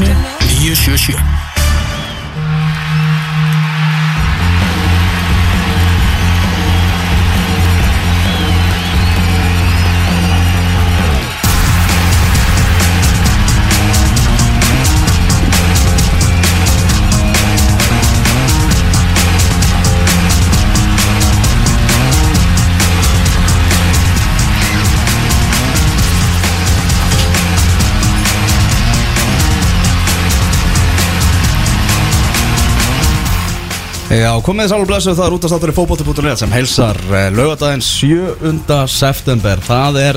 你也学学。Já, komið alveg blessu það er út af státtur í fókbóti.net sem heilsar uh, laugadaginn 7. september. Það er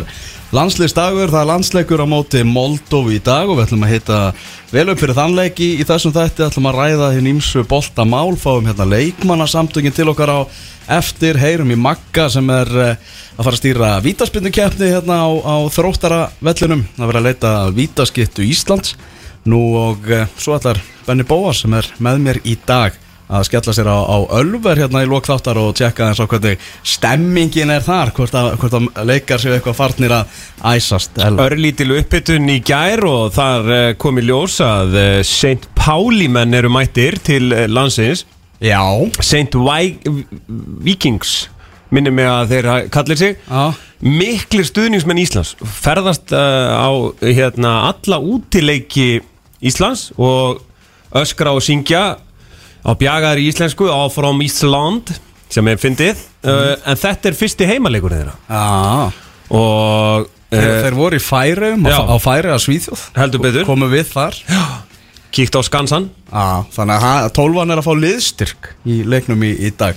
landsliðsdagur, það er landsleikur á móti Moldófi í dag og við ætlum að hitta vel upp fyrir þannleiki í þessum þætti. Ætlum að ræða hinn ímsu bolta mál fáum hérna leikmannasamtöngin til okkar á eftir, heyrum í Magga sem er uh, að fara að stýra vítaspindukeppni hérna á, á þróttara vellunum, það verður að leita vítaskittu Íslands. Nú og uh, svo ætlar Benny Bóas sem er með mér í dag að skella sér á, á Ölver hérna í lokþáttar og tjekka eins og hvernig stemmingin er þar hvort að, hvort að leikar séu eitthvað farnir að æsast. Örlítil uppbytun í gær og þar eh, kom í ljós að eh, St. Pauli menn eru mættir til eh, landsins Já St. Vi- Vikings minnum mig að þeir ha- kallir sig Já. miklir stuðningsmenn Íslands ferðast uh, á hérna, alla útileiki Íslands og öskra og syngja á bjagaðar í íslensku áfram Ísland sem er fyndið. Uh, en þetta er fyrsti heimalegur þeirra. Já. Og Þeir, uh, þeir voru í færum Já. á, á færi að Svíþjóð. Heldur betur. Komu við þar. Kíkt á skansan. Já, þannig að ha- tólfan er að fá liðstyrk í leiknum í, í dag.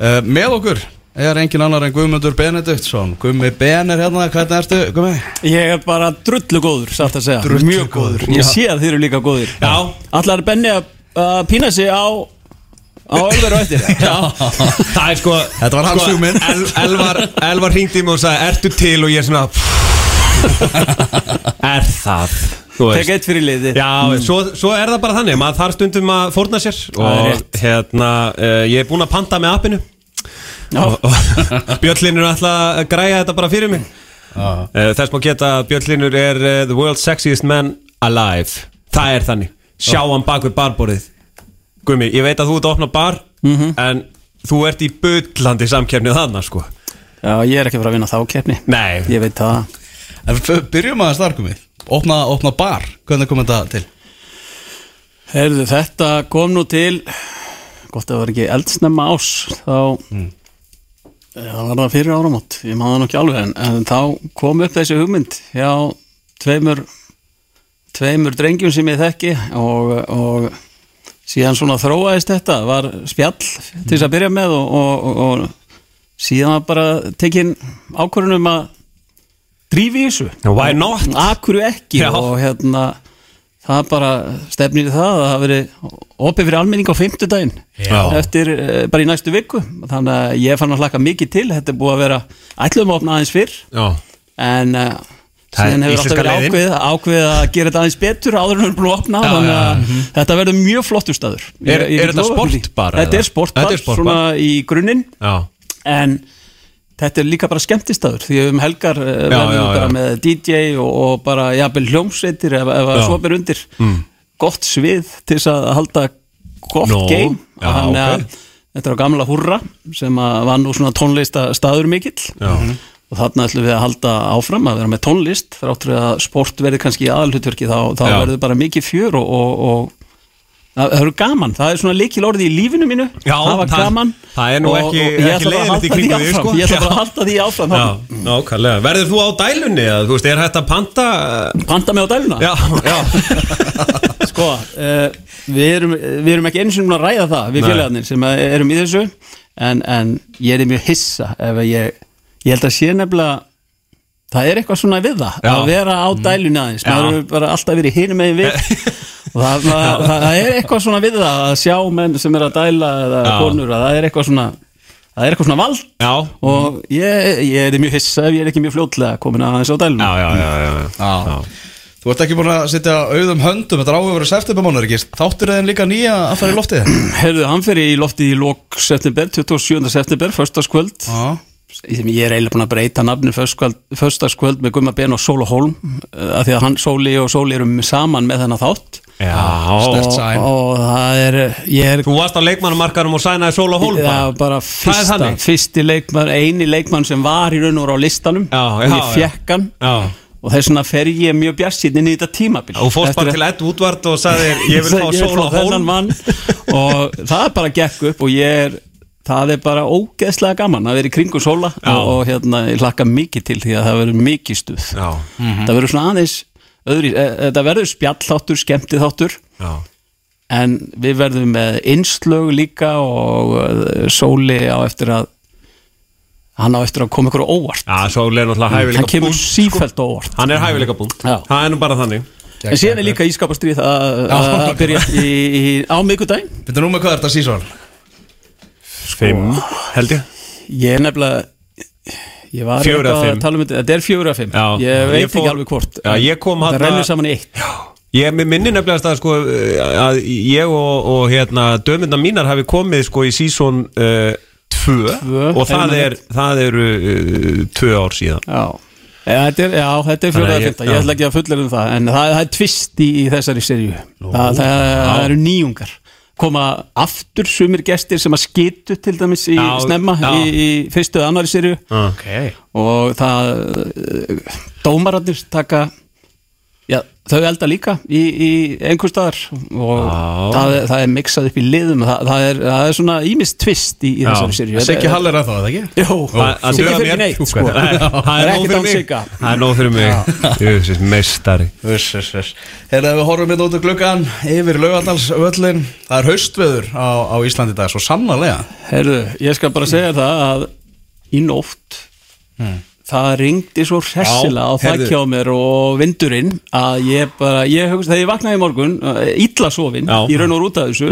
Uh, Með okkur er engin annar en Guðmundur Benediktsson. Guðmi Ben er hérna, hvernig ertu Guðmi? Ég er bara drullu góður, satt að segja. Drullu Mjög góður. góður. Ég Já. sé að þið eru líka góður Já. Allar er Benni að að pína sig á á Ölver og eftir. Já, það er sko Þetta var hans sko, hugmynd. El, Elvar, Elvar hringdi í mig og sagði ertu til? Og ég er svona er það? Tek eitt fyrir liði Já, svo, svo er það bara þannig, maður þarf stundum að fórna sér. Er og hérna, uh, ég er búinn að panta með appinu. Já. og, og Björnlinur ætla að græja þetta bara fyrir mig. Uh, Þess má geta Björnlinur er uh, the world's sexiest man alive. Það er þannig, sjá hann bak við barborðið. Gumi, ég veit að þú ert að opna bar en þú ert í bullandi samkefnið þannig sko. Já, ég er ekki að fara að vinna þá keppni. Nei, Ég veit það. Byrjum aðeins þar Guðmi Opna, opna bar, hvernig kom þetta til? Heyrðu, þetta kom nú til Gott að það var ekki eldsnemma ás Þá Já, Það var það fyrir áramót. Ég maður það nú ekki alveg en, en þá kom upp þessi hugmynd hjá tveimur tveimur drengjum sem ég þekki og, og síðan svona þróaðist þetta var spjall til þess að byrja með og, og, og, og síðan var bara tekin ákvörðunum að drífi þessu Why not? Akkur ekki Já. og hérna það bara stefnir það að það verið opið fyrir almenning á fimmtudaginn Já. eftir eh, bara í næstu viku þannig að ég fann að hlaka mikið til þetta er búið að vera ætlum að opna aðeins fyrr já en Það er síðan hefur alltaf verið ákveð, ákveð að gera þetta aðeins betur áður en við erum að opna Já, þannig að já. þetta verður mjög flottur staður. Er- Ég- ég er þetta sportbar, Þetta er sportbar, Þetta er sportbar. svona í grunninn. En þetta er líka bara skemmtistaður því um helgar Já, verðum við bara með DJ og, og bara jafnvel hljómsveitir ef, ef að svo ber undir. Gott svið til þess að halda gott Nú, game. já, Þannig að ok. þetta er á gamla húrra sem að var nú svona tónlista staður mikill. Já og þarna ætlum við að halda áfram að vera með tónlist þráttur að sport verði kannski aðalhutverki þá, þá Já. verður bara mikið fjör og, og, og það það verður gaman, það er svona líkil orðið í lífinu mínu Já, það var það- gaman. það er nú ekki- ekki að leiðinlegt í halda því sko. ég ætla bara Já. að halda því áfram. Já, nákvæmlega. Verður þú á dælunni eða, þú veist, er hægt að panta uh, panta mig á dæluna? Já, já. Sko, uh, við, erum, við erum ekki eins og núna að ræða það við félagarnir sem að erum í þessu en, en ég er mjög hissa ef að ég, ég held að sé nefnilega það er eitthvað svona við það Já. að vera á dælunni aðeins Já. maður hefur bara alltaf verið hinum megin við og það, það, það, er eitthvað svona við það að sjá menn sem er að dæla eða Já. konur að það er eitthvað svona það er eitthvað svona vald Já, og ég, ég er mjög hissa ef ég er ekki mjög fljótlega komin aðeins á dælunni já, já, já, já, já. Já. Þú ert ekki búin að setja auðum höndum Þetta er áhuga verið septembermánuður ekki Þáttur þeim líka nýja að fara í loftið Herðu, hann fer í loftið í lok september, 27. september, förstaskvöld Já, sem ég er eiginlega búin að breyta nafni förstaskvöld með Gumma Ben og Sóla Holm af því að hann, Sóli og Sóli eru saman með þennan þátt. Já. Sæn. og það er ég er Þú varst á leikmannumarkarum og sænaði Sóla það var bara. fyrsta, fyrsti leikmann eini leikmann sem var í raun og voru á listanum. Já, og já, ég já. fekk hann. Já. Og þess vegna fer ég mjög bjarsinn inn í þetta tímabil. Og fórst bara til Ed Woodward og sagði ég vil fá Ég vil Sóla fá þennan Hólm. mann. Og það bara gekk upp og ég er það er bara ógeðslega gaman að vera í kringu sóla og, og hérna ég hlakka mikið til því að það verður mikið stuð. Já. Það verður svona aðeins öðri, e, þetta verður spjallþáttur, skemmtitháttur Já. En við verðum með innslög líka og uh, sóli á eftir að hann á eftir að koma ykkur óvart. Já, Sóli er náttúrulega hann hæfileika kemur búnt sífælt óvart. Hann er hæfileika búnt. Það er nú bara þannig. En síðan er líka ískapastrið að, byrja í, í, á miðgudaginn Þetta nú með hvað er þetta sísón? Fimm, held ég. Ég er nefnilega Ég var eitthvað að tala um þetta. Þetta er fjögur af fimm. Já. Ég veit Ég fór- ekki alveg hvort Já, Það rennur saman í eitt. Ég með minni nefnilegast að sko að ég og, og hérna dömynda mínar hafi komið sko í sísón uh, tvö. Tvö, og það, er, það eru uh, tvö ár síðan. Já. Já, þetta er, Þannig að af ég- ætla ekki að fullera um það en það, það er tvist í, í þessari serju það, það, það eru nýjungar koma aftur sumir gestir sem að skitu til dæmis í Já, snemma já. í, í fyrstu eða annari serju Ok og það eh, dómararnir taka já, þau elda líka í, í einhver staðar og það, er- það er mixað upp í liðum það, það, er, það er svona ímist tvist í, í þessari serju Siggi Hall er að það, ekki? Jó, Siggi fyrir neitt sko. Það er er ekkert án mig. Sigga. Það er nóg fyrir mig. Meistari. Herra, við horfum hérna út á gluggan yfir Laugardalsvöllin Það er haustveður á, á Íslandi í dag, svo sannarlega. Herðu, ég skal bara segja það að í nótt það ringdi svo hressilega á Já, hjá mér og vindurinn að ég bara, ég hugsa, þegar ég vaknaði í morgun uh, illa sofin, Já. í raun og út af þessu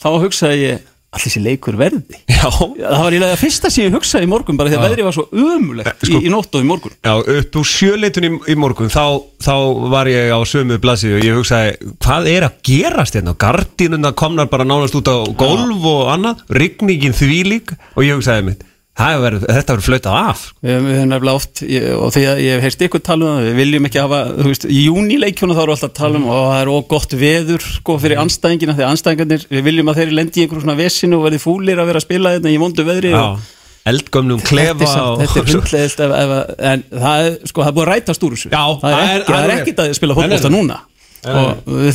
þá hugsaði ég, allir þessi leikur verði. Já, það var eiginlega það fyrsta sem ég hugsaði í morgun bara því að veðrið var svo ömulegt Sko- í, í nótt og í morgun. Já, upp úr sjöleitun í, í morgun þá, þá var ég á sömu blaðsíðu og ég hugsaði, hvað er að gerast hérna? Gardínuna komnar bara nánast út á golf og annað, rigningin þvílík og ég hugsaði mitt, verið, þetta verður flautað af. Við við höfum nefnilega oft, ég, og því að ég hef heyrst ykkur tala um það, við viljum ekki hafa, þú veist, í júnileikjuna þá eru alltaf að tala um og það er óg gott veður, sko, fyrir anstæðingina, því anstæðingarnir, við viljum að þeir lendi í einhverjum svona vesinu og verði fúlir að vera að spila þetta í vondu veðri þetta klefa þetta er hundlegist, en það er, sko, það er búið að rætast úr þessu. Já, það er, er- er ekkit að spila nei. núna. Og við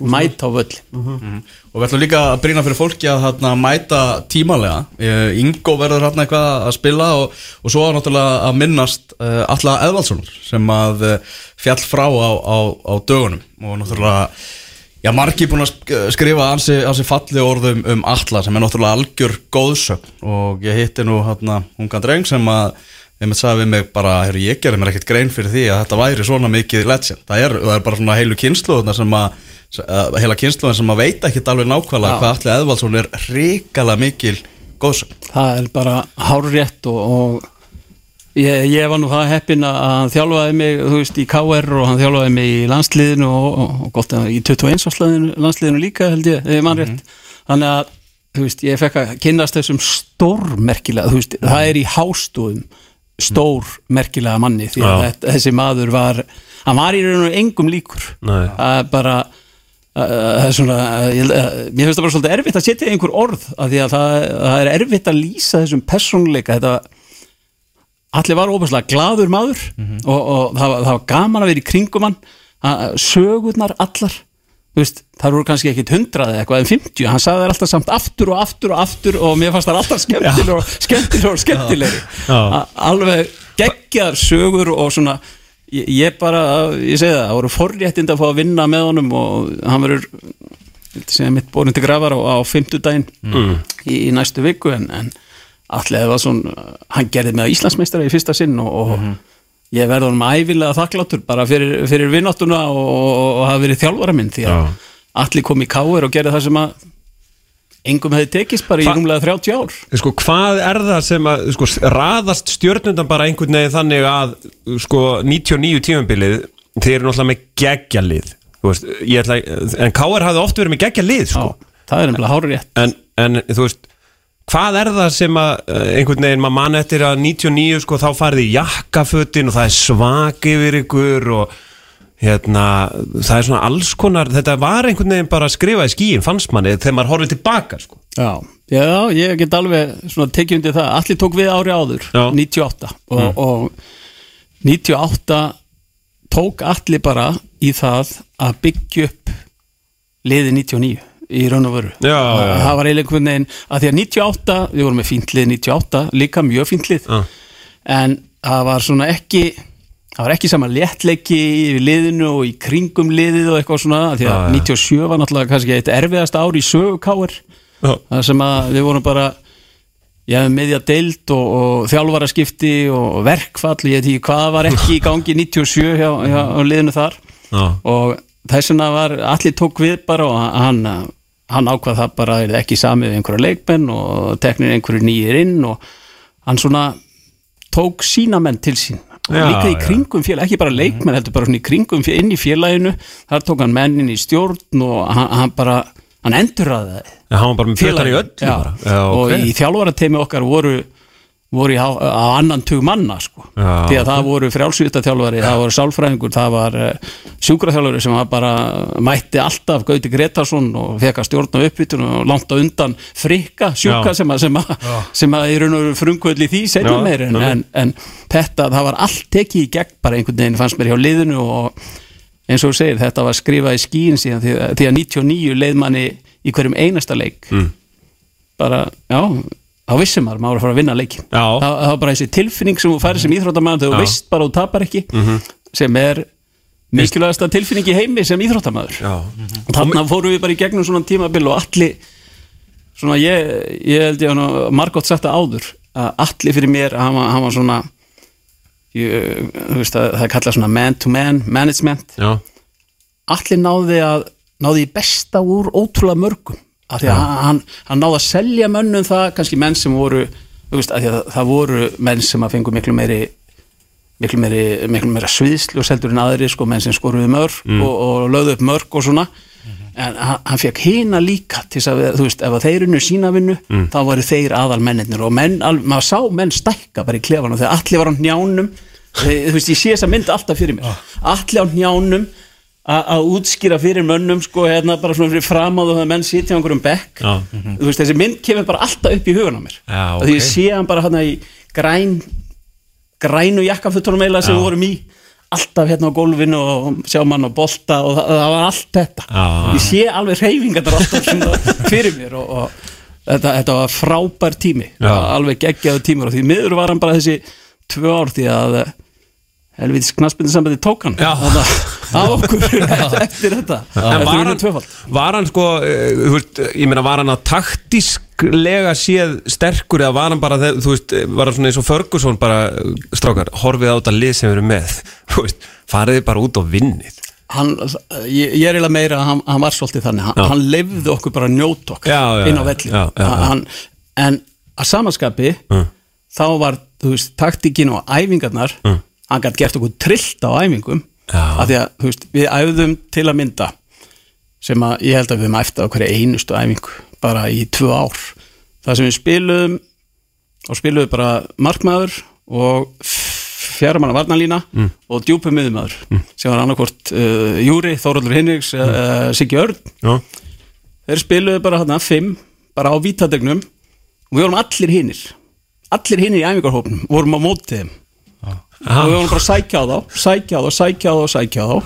mæta, á völlin. Og við ætlum líka að brýna fyrir fólki að hérna, mæta tímalega Eh, Ingo verður hérna eitthvað að spila og, og svo náttúrulega að minnast uh, Alla Eðvaldsson sem að uh, fjall frá á, á, á dögunum. Og náttúrulega Já, margi búin að sk- skrifa ansi, ansi falli orðum um Alla sem er náttúrulega algjör góðsögn. Og ég hitti nú hérna ungan dreng sem að ég mitt sagði við mig bara, heyrðu, ég gerði mér ekkert grein fyrir því að þetta væri svona mikið legend. Það er, það er bara svona heilu kynsluðuna sem að, að heila kynsluðuna sem að veit ekkert alveg nákvæmlega hvað Alli Eðvaldsson er ríkala mikil góðsögn. það er bara hárrétt og, og ég, ég var nú það heppin að hann þjálfaði mig þú veist í KR og hann þjálfaði mig í landsliðinu og, og, og gott að í 21 ársliðinu landsliðinu líka held ég, ef ég mann rétt. Þannig að þú veist, ég fekk að kynnast þessum stórmerkilega, þú veist, það er í hástóðum stórmerkilega manni því að Já. þessi maður var hann var í raun og engum líkur. Bara Uh, það er svona, mér finnst það bara svolítið erfitt að setja einhver orð af því að það, það er erfitt að lýsa þessum persónuleika. Þetta allir var óbærslega gladur maður og, og það, það var gaman að vera í kringum hann. Sögurnar allar veist, það voru kannski ekkit hundrað eða eitthvað en 50, hann sagði þær alltaf samt aftur og aftur og aftur og mér fannst það alltaf skemmtilegur og skemmtilegur og skemmtilegri. Alveg geggjar sögur og svona ég, ég bara, ég segi það, það voru forréttind að fá að vinna með honum og hann verður sem mitt borin til grafar á, á fimmtudaginn Mm. í, í næstu viku en, en allir það var svona hann gerði með Íslandsmeistara í fyrsta sinn og, og Mhm. ég verði honum ævilega þakkláttur bara fyrir, fyrir vinnáttuna og, og, og hafa verið þjálfara minn því að allir kom í káir og gerði það sem að engum hefði tekist bara í Hva- rúmlega 30 ár Sko, hvað er það sem að sko, raðast stjörnundan bara einhvern veginn þannig að sko, 99 tímabilið þeir eru náttúrulega með geggjalið en KR hafði oft verið með geggjalið sko. Það er nefnilega hárið rétt en, en þú veist hvað er það sem að uh, einhvern veginn maður mann eftir að 99 sko þá farið í jakkafötin og það er svak yfir ykkur og hérna það er svona alls konar þetta var einhvern veginn bara að skrifa í skíin fannst manni þegar maður horfið tilbaka sko. Já, já, ég get alveg svona tekið undir það, allir tók við ári áður Já. 98 og, og 98 tók allir bara í það að byggja upp liði 99 í raun og veru. Já, já, það var eiginlega einhvern veginn að því að 98, við vorum með fínt lið 98 líka mjög fínt lið. Já. en það var svona ekki það var ekki sama léttleiki í liðinu og í kringum liðið og eitthvað svona því að Já, já. 97 var náttúrulega kannski eitt erfiðast ár í sögukáir það sem að við vorum bara ég hef meðja deild og, og þjálfaraskipti og verkfall ég ekki hvað var ekki í gangi 97 hjá, hjá, liðinu þar Já. og þess vegna var allir tók við bara og hann, hann ákvað það bara er ekki samið við einhverja leikmenn og teknir einhverju nýjir inn og hann svona tók sína menn til sín Já, líka í kringum félag, ekki bara leikmenn heldur bara svona í kringum félag, inn í félaginu. Þar tók hann menn inn í stjórn og hann, hann bara, hann endurraði Já, hann var bara með fjöldar í öll já, já, og ok. í þjálfarateimi okkar voru voru á, á annan tug manna sko. Já, því að það voru frjálsvita þjálfari það voru sálfræðingur, það var uh, sjúkraþjálfari sem var bara mætti alltaf Gauti Gretarsson og fekk að stjórna uppbytun og langt á undan frikka sjúka Já. sem að, sem, að, sem að í raun og frumkvöld í því setjum meir en, en, en þetta, það var allt tekið í gegn bara einhvern veginn fannst mér hjá liðinu og eins og þú segir, þetta var skrifað í skíin síðan því, að- því að 99 leið manni í hverjum einasta leik Mm. bara, já þá vissum maður, maður var að fara að vinna leikin það, það var bara þessi tilfinning sem þú færi sem íþróttamæður þegar þú. Mhm. veist bara að þú tapar ekki sem er mikilvægasta tilfinning í heimi sem íþróttamæður Já. og þarna fórum við bara í gegnum svona tímabil og allir svona ég, ég held ég hann margótt sagt það áður að allir fyrir mér, hann var, hann var svona ég, þú veist að það er kallað svona man to man management. Já, allir náði að náði besta úr ótrúlega mörgum af því að hann, hann náði að selja mönnum það, kannski menn sem voru veist, að það, það voru menn sem að fengu miklu meiri miklu meiri, miklu meira sviðslu og seldur en aðri sko, menn sem skoruðu mörg og, og lögðu upp mörg og svona. En hann, hann fekk hina líka til þess að, þú veist, ef að þeir unnu sína vinnu þá voru þeir aðal mennirnir og menn, al, maður sá menn stækka bara í klefanum þegar allir var á njánum þú veist, ég sé þessa mynd alltaf fyrir mér. Allir á njánum að útskýra fyrir mönnum sko, hérna bara svona fyrir framáðu þegar menn sitja á einhverjum bekk. Já. þú veist, þessi mynd kemur bara alltaf upp í hugan á mér. Já, og því ég sé hann bara hérna í græn grænu jakkafuttunum eiginlega sem við vorum í. Alltaf hérna á gólfinu og sjá mann á bolta og það, það var allt þetta. Já. ég sé alveg reyfingar alltaf fyrir mér og, og þetta, þetta var frábær tími. Alveg geggjaðu tímur. Og því miður var hann bara þessi tvö ár því að helvitis knaspindisambandi tók hann af okkur eftir þetta En var hann, var hann sko, uh, þú veist, ég meina var hann að taktísklega séð sterkur eða var hann bara, þegar- þú veist, var hann svona eins og Ferguson bara, uh, strákar, horfið á þetta lið sem erum með, þú veist, fariði bara út og vinnið. hann, ég, ég er eiginlega meira að hann, hann var svolítið þannig, hann, hann lefði okkur bara að njóta okkur inn á já, velli já, já, já. Hann, en að samanskapi Mm. þá var, þú veist, taktíkin og æfingarnar, Mm. Hann gætt gert okkur trillt á æfingum af því að, veist, við æfðum til að mynda sem að ég held að við höfum æft á hverju einustu æfingu bara í tvö ár. Það sem við spiluðum og spiluðum bara markmaður og fjaramanna varnalína Mm. og djúpum miðumæður sem var annarkvort uh, Júri, Þóróldur Hinriks mm. uh, Siggi Örn. Já, þeir spiluðu bara hérna fimm bara á vítadegnum. Og við vorum allir hinnir allir hinnir í æfingarhópnum vorum á mótið þeim og við vorum bara að sækja á þá sækja á þá, sækja á þá, sækja á þá.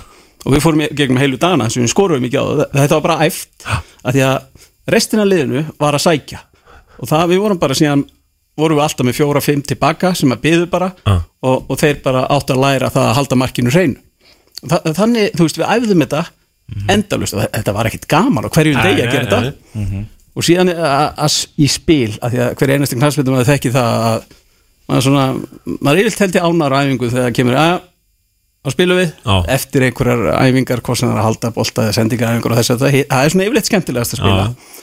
Og við fórum gegnum heilu dagana sem við skoruðum ekki á þá. Þetta var bara æft að því að restina af liðinu var að sækja. Og það við vorum bara síðan vorum við alltaf með fjóra, fimm tilbaka sem að byðu bara Ah. og, og þeir bara átt að læra það að halda markinu hreinu. Þa, þannig, þú veist, við æfðum þetta endalust og þetta var ekkit gaman og hverjum degi að gera þetta. og síðan að- að í spil að því að hver einasti knallsveitum að þekki það að maður svona, maður yfirlt held í ánar á æfingu þegar það kemur að að spilu við, Já. eftir einhverjar æfingar hvort sem það er að halda bolta eða sendingaræfingar og þess að það, það er svona yfirleitt skemmtilegast að spila. Já.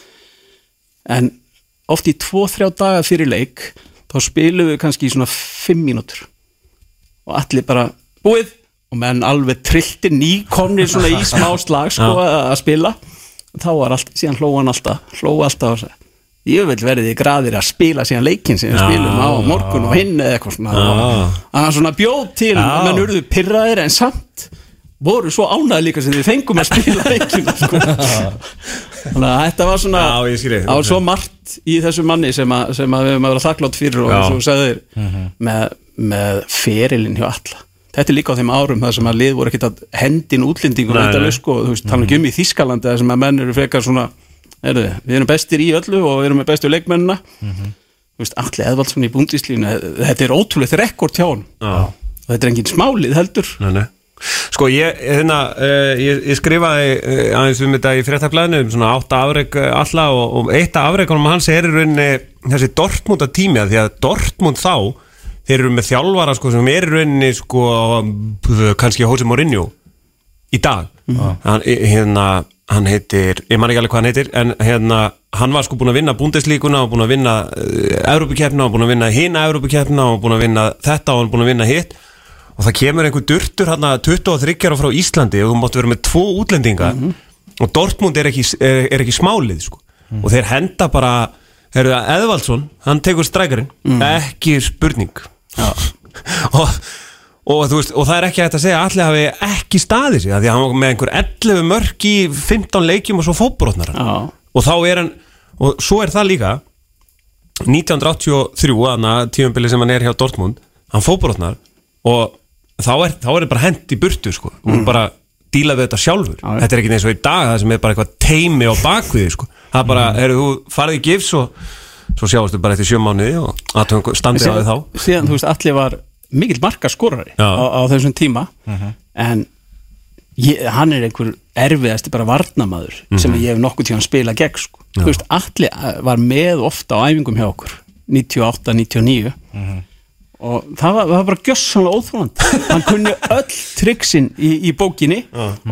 en oft í tvo, þrjá daga fyrir leik þá spilum við kannski í svona fimm mínútur. Og allir bara búið og menn alveg trilltir nýkomnir svona í smá slag sko að spila. Þá var allt, síðan hlóa hann alltaf hlóa alltaf og sagði, ég vil verið í graðir að spila síðan leikinn sem við spilum á morgun og hinn eða eitthvað svona. Og að hann svona bjóð til að menn urðu pyrraðir en samt voru svo ánæði líka sem við fengum að spila leikinn sko. þannig að þetta var svona það var svo margt í þessu manni sem, að, sem að við höfum að vera þakklátt fyrir og eins og þú sagðir Mhm. með, með ferilinn hjá alla þetta er líka á þeim árum það sem að lið voru ekkert að hendin útlendingur Nei, þetta er sko, þú veist, tala ekki um í Þískalandi þar sem að menn eru frekar svona erðu, við erum bestir í öllu og við erum með bestu leikmennina Mhm. þú veist, Alli Eðvaldsson í búndíslínu þetta er ótrúlega rekord hjá hann Já. og þetta er engin smálið heldur Nei, nei. Sko ég, hérna, uh, ég, ég skrifaði uh, aðeins um þetta í fréttablaðinu um svona átta afreg uh, alla og, og eitt af afregunum hans er í rauninni þessi Dortmund að tími að því að Dortmund þá þeir eru með þjálfara sko sem er í rauninni sko kannski Jose Mourinho í dag hann, hérna, hann heitir ég man ekki alveg hvað hann heitir en hérna, hann var sko búin að vinna Bundeslíkuna og búin að vinna uh, Európukeppna og búin að vinna hina Európukeppna og búin að vinna þetta og hann búin að vinna hitt. Og það kemur einhver durtur hann að 23 ára frá Íslandi og þú máttu vera með tvo útlendinga. Og Dortmund er ekki, er, er ekki smálið sko. og þeir henda bara heyrðu, Eðvaldsson, hann tekur strækarinn. Ekki spurning. Og, og, veist, og það er ekki hægt að segja allir hafi ekki staðið sig því að hann var með einhver 11 mörk í 15 leikjum og svo fótbrotnar Já. og þá er hann og svo er það líka 1983 þannig að tíumbili sem hann er hjá Dortmund hann fótbrotnar og þá er, það bara hent í burtu sko. og hún bara dílaði þetta sjálfur Já, þetta er ekki eins og í dag það sem er bara eitthvað teimi á bakviði sko. það er bara, heyrðu, þú farið í gifs og svo sjáastu bara eftir sjö mánuði og aðtöfum standið á þið þá síðan, þú veist, Alli var mikill markaskorari Já. á, á þessum tíma. En ég, hann er einhver erfiðasti bara varnamaður sem ég hef nokkuð tíðan spila gegn sko. þú veist, Alli eh, var með ofta á æfingum hjá okkur 98, 99 og það var, það var bara gjössanlega óþrúland hann kunni öll triksin í, í bókinni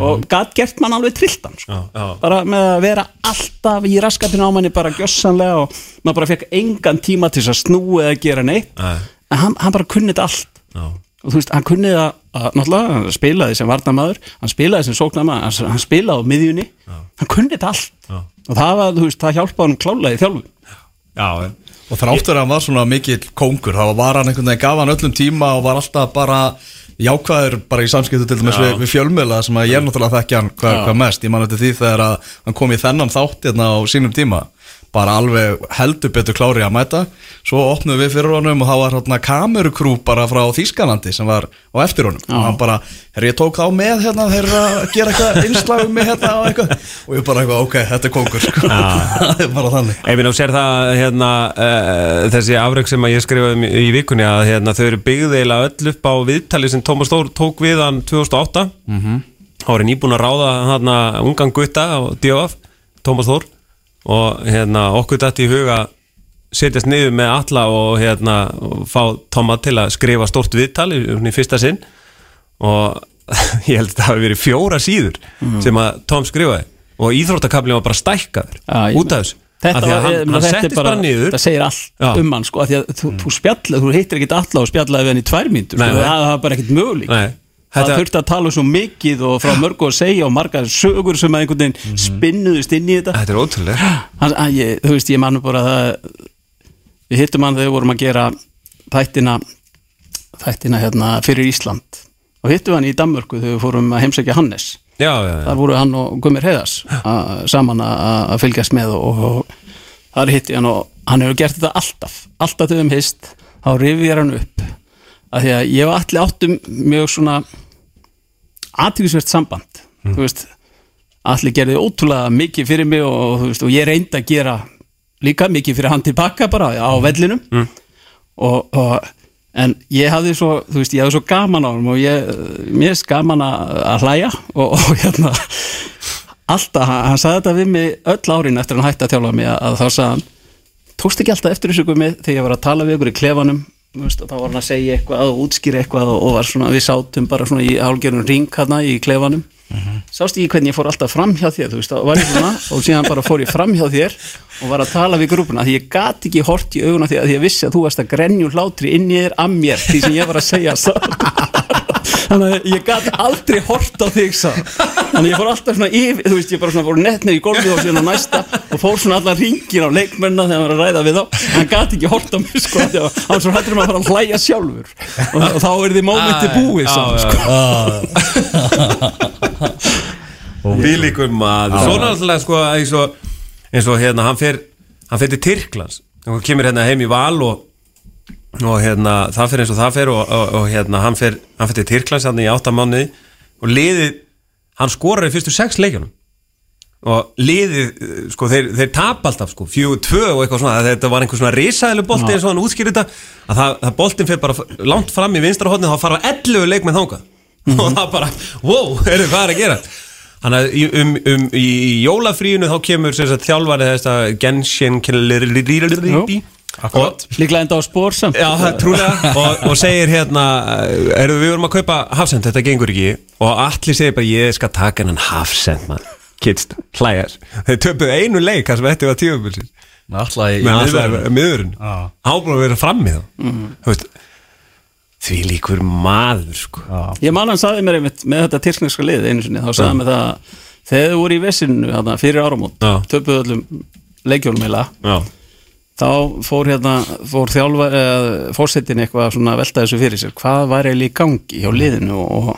og gat gert mann alveg trilltan sko. Bara með að vera alltaf í raskatinu á manni bara gjössanlega og maður bara fekk engan tíma til þess að snúi eða gera neitt. Nei. En hann, hann bara kunni þetta allt. Já. og þú veist, hann kunni það að, náttúrulega, hann spilaði sem varnamaður hann spilaði sem sóknamaður, hann, hann spilaði á miðjunni. Hann kunni þetta allt. Já. og það var, þú veist, það hjálpaði hann klálega í þjálfun. Já, Og þráttur að hann var svona mikill kóngur. Þá var hann einhvern veginn, gaf hann öllum tíma og var alltaf bara jákvæður bara í samskiptu til dæmis Já. við, við fjölmiðla sem að ég er náttúrulega þekki hann hvað, Já. hvað mest, ég man eftir því þegar að hann kom í þennan þátt hérna á sínum tíma bara alveg heldur betur klári að mæta. Svo opnum við fyrir honum og það var hérna kamerukrú bara frá Þýskalandi sem var á eftir honum. Og hann bara, herri ég tók þá með hérna þeir að gera eitthvað innslag um mig hérna og eitthvað. Og ég bara eitthvað, ok, þetta er kóngur sko. það er bara þannig. Ef við nú sér það hérna, uh, þessi afreg sem ég skrifaði um í vikunni að hérna, þau eru byggð eiginlega öll upp á viðtali sem Tómas Þór tók við hann 2008 mm -hmm. þá er nýbúin að ráða hérna, ungan gutta á DOF Tómas Þór og hérna, okkur dætt í huga setjast niður með alla og, hérna, og fá Tóma til að skrifa stórt viðtali í fyrsta sinn. Og ég held að það hafi verið fjóra síður sem að Tóm skrifaði. Og íþróttakablin var bara stækkaður ég- út af þessu. Þetta, að hann, hann þetta bara, niður. það segir allt Já. um hann sko, því að þú, þú þú hittir ekkit alla og spjallaði við hann í tvær mínútur, Nei, sko, það, var bara ekkit möguleik það þurfti að tala svo mikið og frá mörgu að segja og margar sögur sem að einhvern veginn spinnuðust inn í þetta. Þetta er ótrúlega þú veist, ég mann bara að við hittum hann þegar við vorum að gera þættina þættina hérna fyrir Ísland. Og hittum hann í Danmörku þegar við fórum að heimsækja Hannes. Já, já, já, þar voru hann og Gummir Heiðars að- saman að að fylgjast með og, og þar hitti hann og hann hefur gert þetta alltaf, alltaf þegar um hist þá rifið hann upp að því að ég var allir áttum mjög svona aðtíkusvert samband. Þú veist, allir gerði ótrúlega mikið fyrir mig og, þú veist, og ég reyndi að gera líka mikið fyrir hann tilbaka bara á vellinum. Og, og en ég hafði svo, þú veist, ég hafði svo gaman á hann og ég, mér er gaman að hlæja og, og hérna alltaf, hann, sagði þetta við mig öll árin eftir hann hætti að þjálfa mig að, að þá sagði hann, tókst ekki alltaf eftir þessu gummi þegar ég var að tala við ykkur í klefanum þá var hann að segja eitthvað og útskýra eitthvað og, og var svona, við sátum bara svona í hálgerun ring hérna í klefanum. Sást ekki hvernig ég fór alltaf fram hjá þér þú veist, ég svona og síðan bara fór ég fram hjá þér og var að tala við grúpuna því ég gat ekki hort í auguna því að ég vissi að þú varst að grenju hlátri inn í þér að mér því sem ég var að segja þannig að ég gæti aldrei hort á þig sá. þannig að ég fór alltaf svona yfir þú veist ég bara svona fór netnið í gólfið og síðan á næsta og fór svona allar ringin á leikmenna þegar hann var að ræða við þá. Hann gæti ekki hort á mig sko því að hann var svo hættur um að fara að hlæja sjálfur. Og, og þá er því mómenti búið saman, sko. Bílíkur maður. Svo náttúrulega sko eins og, eins og hérna hann fer hann fer til Tyrklands. Hann kemur hérna heim í val og, og hérna það fer eins og það fer og, og, og hérna hann fer, hann fer til Tyrklands hann í áttamánuði og liðið hann skorar í fyrstu sex leikjunum og liðið, eh, sko, þeir, þeir tap alltaf, sko, fjögur, tvö og eitthvað svona þetta var einhver svona risaðileg bolti eins og hann útskýr þetta að það, það boltin fyrir bara langt fram í vinstra hodni þá fara 11 leik með þangað og það bara, wow, er er að gera Þannig að um, um, í, jólafríinu þá kemur þjálfarið þess að Genshin Akkurat. Líklega enda á spór samt Já, það er trúlega. Og, og segir hérna erum við vorum að kaupa hafsend, þetta gengur ekki. Og allir segir bara ég skal taka hennan hafsend maður, kids, hlæjar. Þeir töpuðu einu leik, það sem þetta var í með alltaf miðurinn ábúin að vera frammi þá. Þú veist, því líkur maður sko. Ég man hann saði mér einmitt með þetta tyrkneska lið einu sinni, þá saði hann mér það að þegar þau voru í vessinu þarna, fyrir áramót Já. töpuðu öllum leikjólum eila Já, þá fór hérna fór þjálfa, eða fórsetin eitthvað svona velta þessu fyrir sér, hvað var eiginlega í gangi hjá liðinu og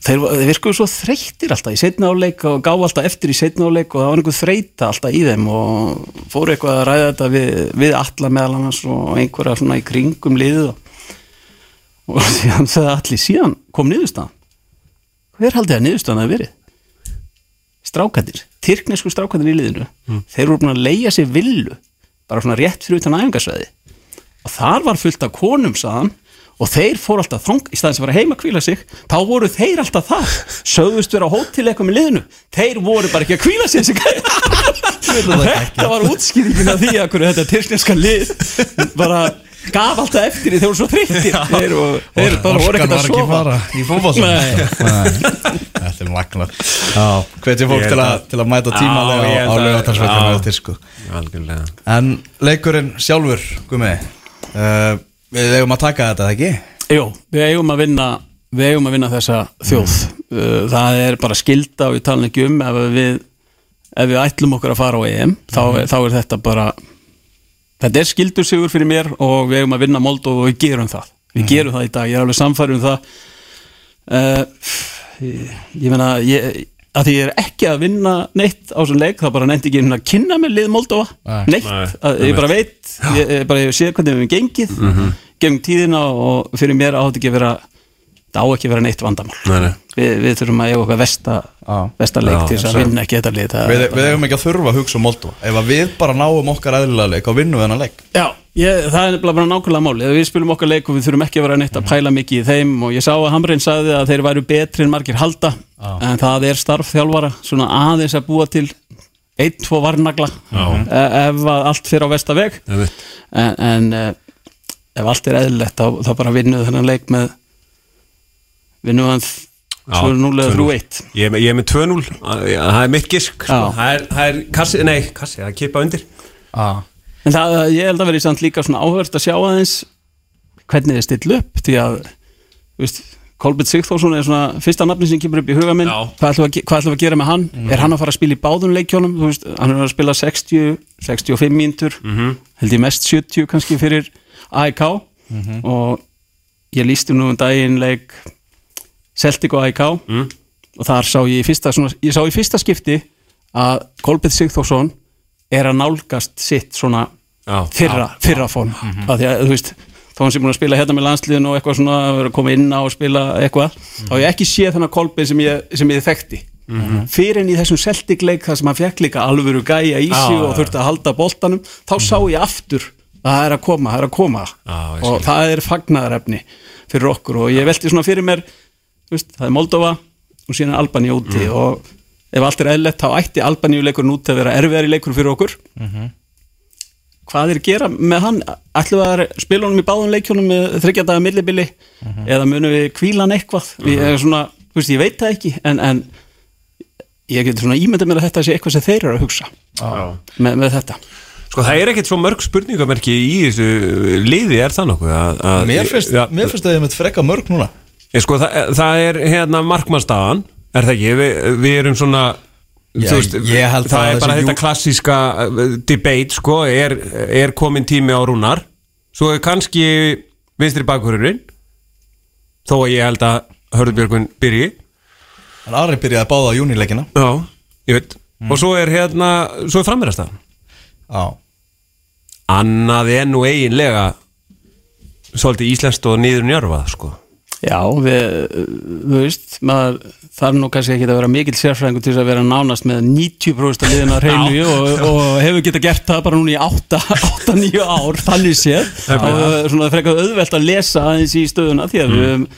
þeir, þeir virkuðu svo þreyttir alltaf í setna áleik og gá alltaf eftir í setna áleik og það var einhver þreyta alltaf í þeim og fóru eitthvað að ræða þetta við, við alla meðal annars og einhverja svona í kringum liðið og, og síðan þegar allir síðan kom niðurstaðan hver haldið að niðurstaðan að verið? strákandir, tyrknesku strákandir í liðinu þeir voru búin að leia sér villu bara svona rétt fyrir utan æfingarsveði og þar var fullt af konum saðan og þeir fór alltaf þang í staðins að fara heima að kvíla sig þá voru þeir alltaf þar. Sögðust vera á hótel eitthvað með liðinu. Þeir voru bara ekki að kvíla sig þetta var útskýringin af því að hverju þetta tyrkneska lið. Bara gaf alltaf eftir því þeir voru svo þreyttir þeir, og, þeir bara voru ekkert Orkan að var ekki sofa. fara í Nei. Þetta er magnar Hvetjum fólk Ég til að- til að mæta tímalega ég á, algjörlega. En leikurinn sjálfur, Gumi uh, Við eigum að taka þetta, ekki? Jú, við eigum að vinna við eigum að vinna þessa þjóð. Uh, það er bara skilda og við tala ekki um ef við, ef við ætlum okkur að fara á EM þá, þá er þetta bara þetta er skildur sigur fyrir mér og við eigum að vinna Moldov og við gerum það. Við gerum það í dag, ég er alveg samfæri um það. Uh, ég, ég meina ég, að því ég er ekki að vinna neitt á þessum leik, það bara nefndi ekki að kynna með lið Moldova, Nei. neitt. Nei, að, ég bara veit, ég, ég bara ég sé hvernig við hefum gengið mm -hmm. gegn tíðina og fyrir mér átti ekki að vera það á ekki að vera neitt vandamál. Nei, nei. Við, við þurfum að eiga okkar vesta, Já. vesta leik Já, til þess að vinna ekki þetta það, Við, eigum ekki að þurfa að hugsa um Moldova Ef að við bara náum okkar eðlilega leik og vinnum við hennar leik. Já, ég, það er bara nákvæmlega máli ef við spilum okkar leik og við þurfum ekki að vera neitt að pæla mikið í þeim og ég sá að Hamrein sagði að þeir væru betri en margir halda en það er starf þjálfara svona aðeins að búa til einn, tvo varnagla e ef að allt fyrir á vesta veg. Einmitt. en, en ef allt er eðlilegt þá, þá bara vinnum við þennan leik með vinnum hann Já, 2-0 eða 2-0. 3-1 Ég er með- ég er með 2-0 Það er mitt gisk sko. Það, er, það er kassi, nei, kassi, það er kippa undir. En það, ég held að vera í samt líka svona áhört að sjá aðeins hvernig þið still upp því að, þú veist, Kolbjörn Sigþórsson er svona fyrsta nafni sem kemur upp í huga minn. Hvað ætlum, við, að gera með hann? Er hann að fara að spila í báðum leikjónum veist, hann er að spila 60, 65 mínútur. Held ég mest 70 kannski fyrir AIK og ég lísti nú um daginn leik Celtic og AIK Mm. og þar sá ég í fyrsta svona, ég sá í fyrsta skipti að Kolbjörn Sigþórsson er að nálgast sitt svona Já. fyrra, fyrra form Mhm. af því að þú veist þá hann sem búin að spila hérna með landsliðinu og eitthvað svona að vera að koma inn á og spila eitthvað þá hef ég ekki séð þennan kolbin sem ég, sem ég þekkti Mhm. fyrir en í þessum Celtic leik þar sem hann fekk líka alvöru gæja í sig Já, og þurfti að halda boltanum þá sá ég aftur að það er að koma, það er að koma ég og það er fagnaðarefni fyrir okkur og ég velti svona fyrir mér veist, það er Moldova og síðan Albani úti Mm. og ef allt er eðlert þá ætti Albaníu leikurinn út að vera erfiðari leikur fyrir okkur. Hvað er að gera með hann? Ætlum við að spila honum í báðum leikjónum með þryggjadaga millibili eða munum við kvíla hann eitthvað? Er svona, þú veist, ég veit það ekki en, en ég getur svona ímyndað mér að þetta sé eitthvað sem þeir eru að hugsa Já. með, með þetta. Sko það er ekkert svo mörg spurningamerki í þessu liði er það nokkuð? Að, að, Mér finnst, að ég með frekka mörg núna Ég sko, það, það er hérna markmannstafan Er það ekki? Vi, við erum svona Já, þú veist, ég held Það að er bara þetta jú- klassíska uh, debate sko, er, er komin tími á rúnar. Svo er kannski vinstri bakhverjurinn Þó að ég held að Hörðubjörgun byrji. En Ari byrjaði að báða júnileikina. Já, ég veit. Og svo er hérna, svo er frammeirastafan Já. Annað er nú eiginlega Svolítið íslenskt og niður njörfað sko Já, við, þú veist, maður þarf nú kannski ekki að vera mikill sérfræðingur til þess að vera nánast með 90% af liðina reynu og, og hefur geta gert það bara núna í 8-9 ár, þannig séð það frekar auðvelt að lesa aðeins í stöðuna því að við höfum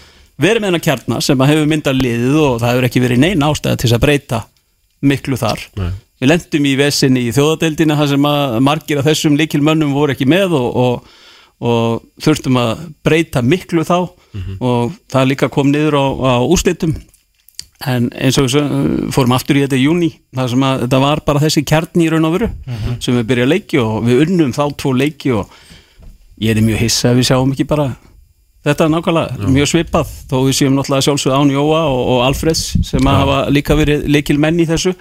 verið með hennar kjarna sem að hefur myndað liðið og það hefur ekki verið neina ástæða til þess að breyta miklu þar. Nei. Við lendum í vesinni í þjóðadeildina þar sem að margir af þessum líkilmönnum voru ekki með og, og, og þurftum að breyta miklu þá og það líka kom niður á, á úrslitum. En eins og svo- fórum aftur í þetta í júni þar sem að þetta var bara þessi kjarni í raun og veru sem við byrja að leiki og við unnum þá tvo leiki og ég er mjög hissa að við sjáum ekki bara þetta nákvæmlega, mjög svipað þó við séum náttúrulega sjálfsögð Án Jóa og, og Alfreds sem að hafa líka verið leikil menn í þessu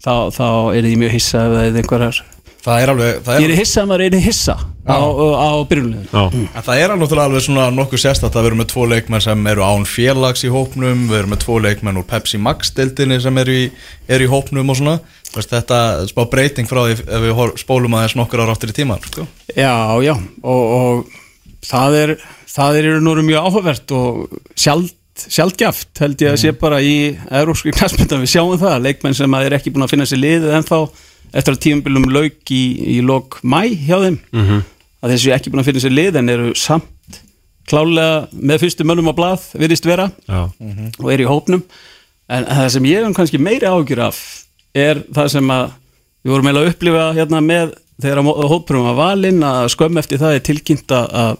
þá, þá er ég mjög hissa ef það er einhverjar Það er alveg Það ég er, er hissa að maður er hissa á, á byrjunliðinu Já, en það er alveg alveg svona nokkuð sérstætt að við erum með tvo leikmenn sem eru án félags í hópnum Við erum með tvo leikmenn úr Pepsi Max deildinni sem eru í, eru í hópnum og svona. Þetta er spá breyting frá því ef við spólum aðeins nokkur ára áttir í tíman sko. Já, já, og, og það er það er í raun og veru mjög áhugavert og sjald, sjaldgjaft held ég að sé bara í európski knastmyndan við sjáum það, leikmenn sem að er ekki búin að finna sér liðið ennþá eftir að tímabilim lauk í, í lok mæ hjá þeim. Mhm. að þessi ekki búin að finna sér lið en eru samt klálega með fyrstu mönnum á blað virðist vera já, og er í hópnum. En það sem ég hef kannski meiri ágjur af er það sem að við vorum eiginlega að upplifa hérna með þegar hóprum var valinn að skömm eftir það er tilkynnt að, að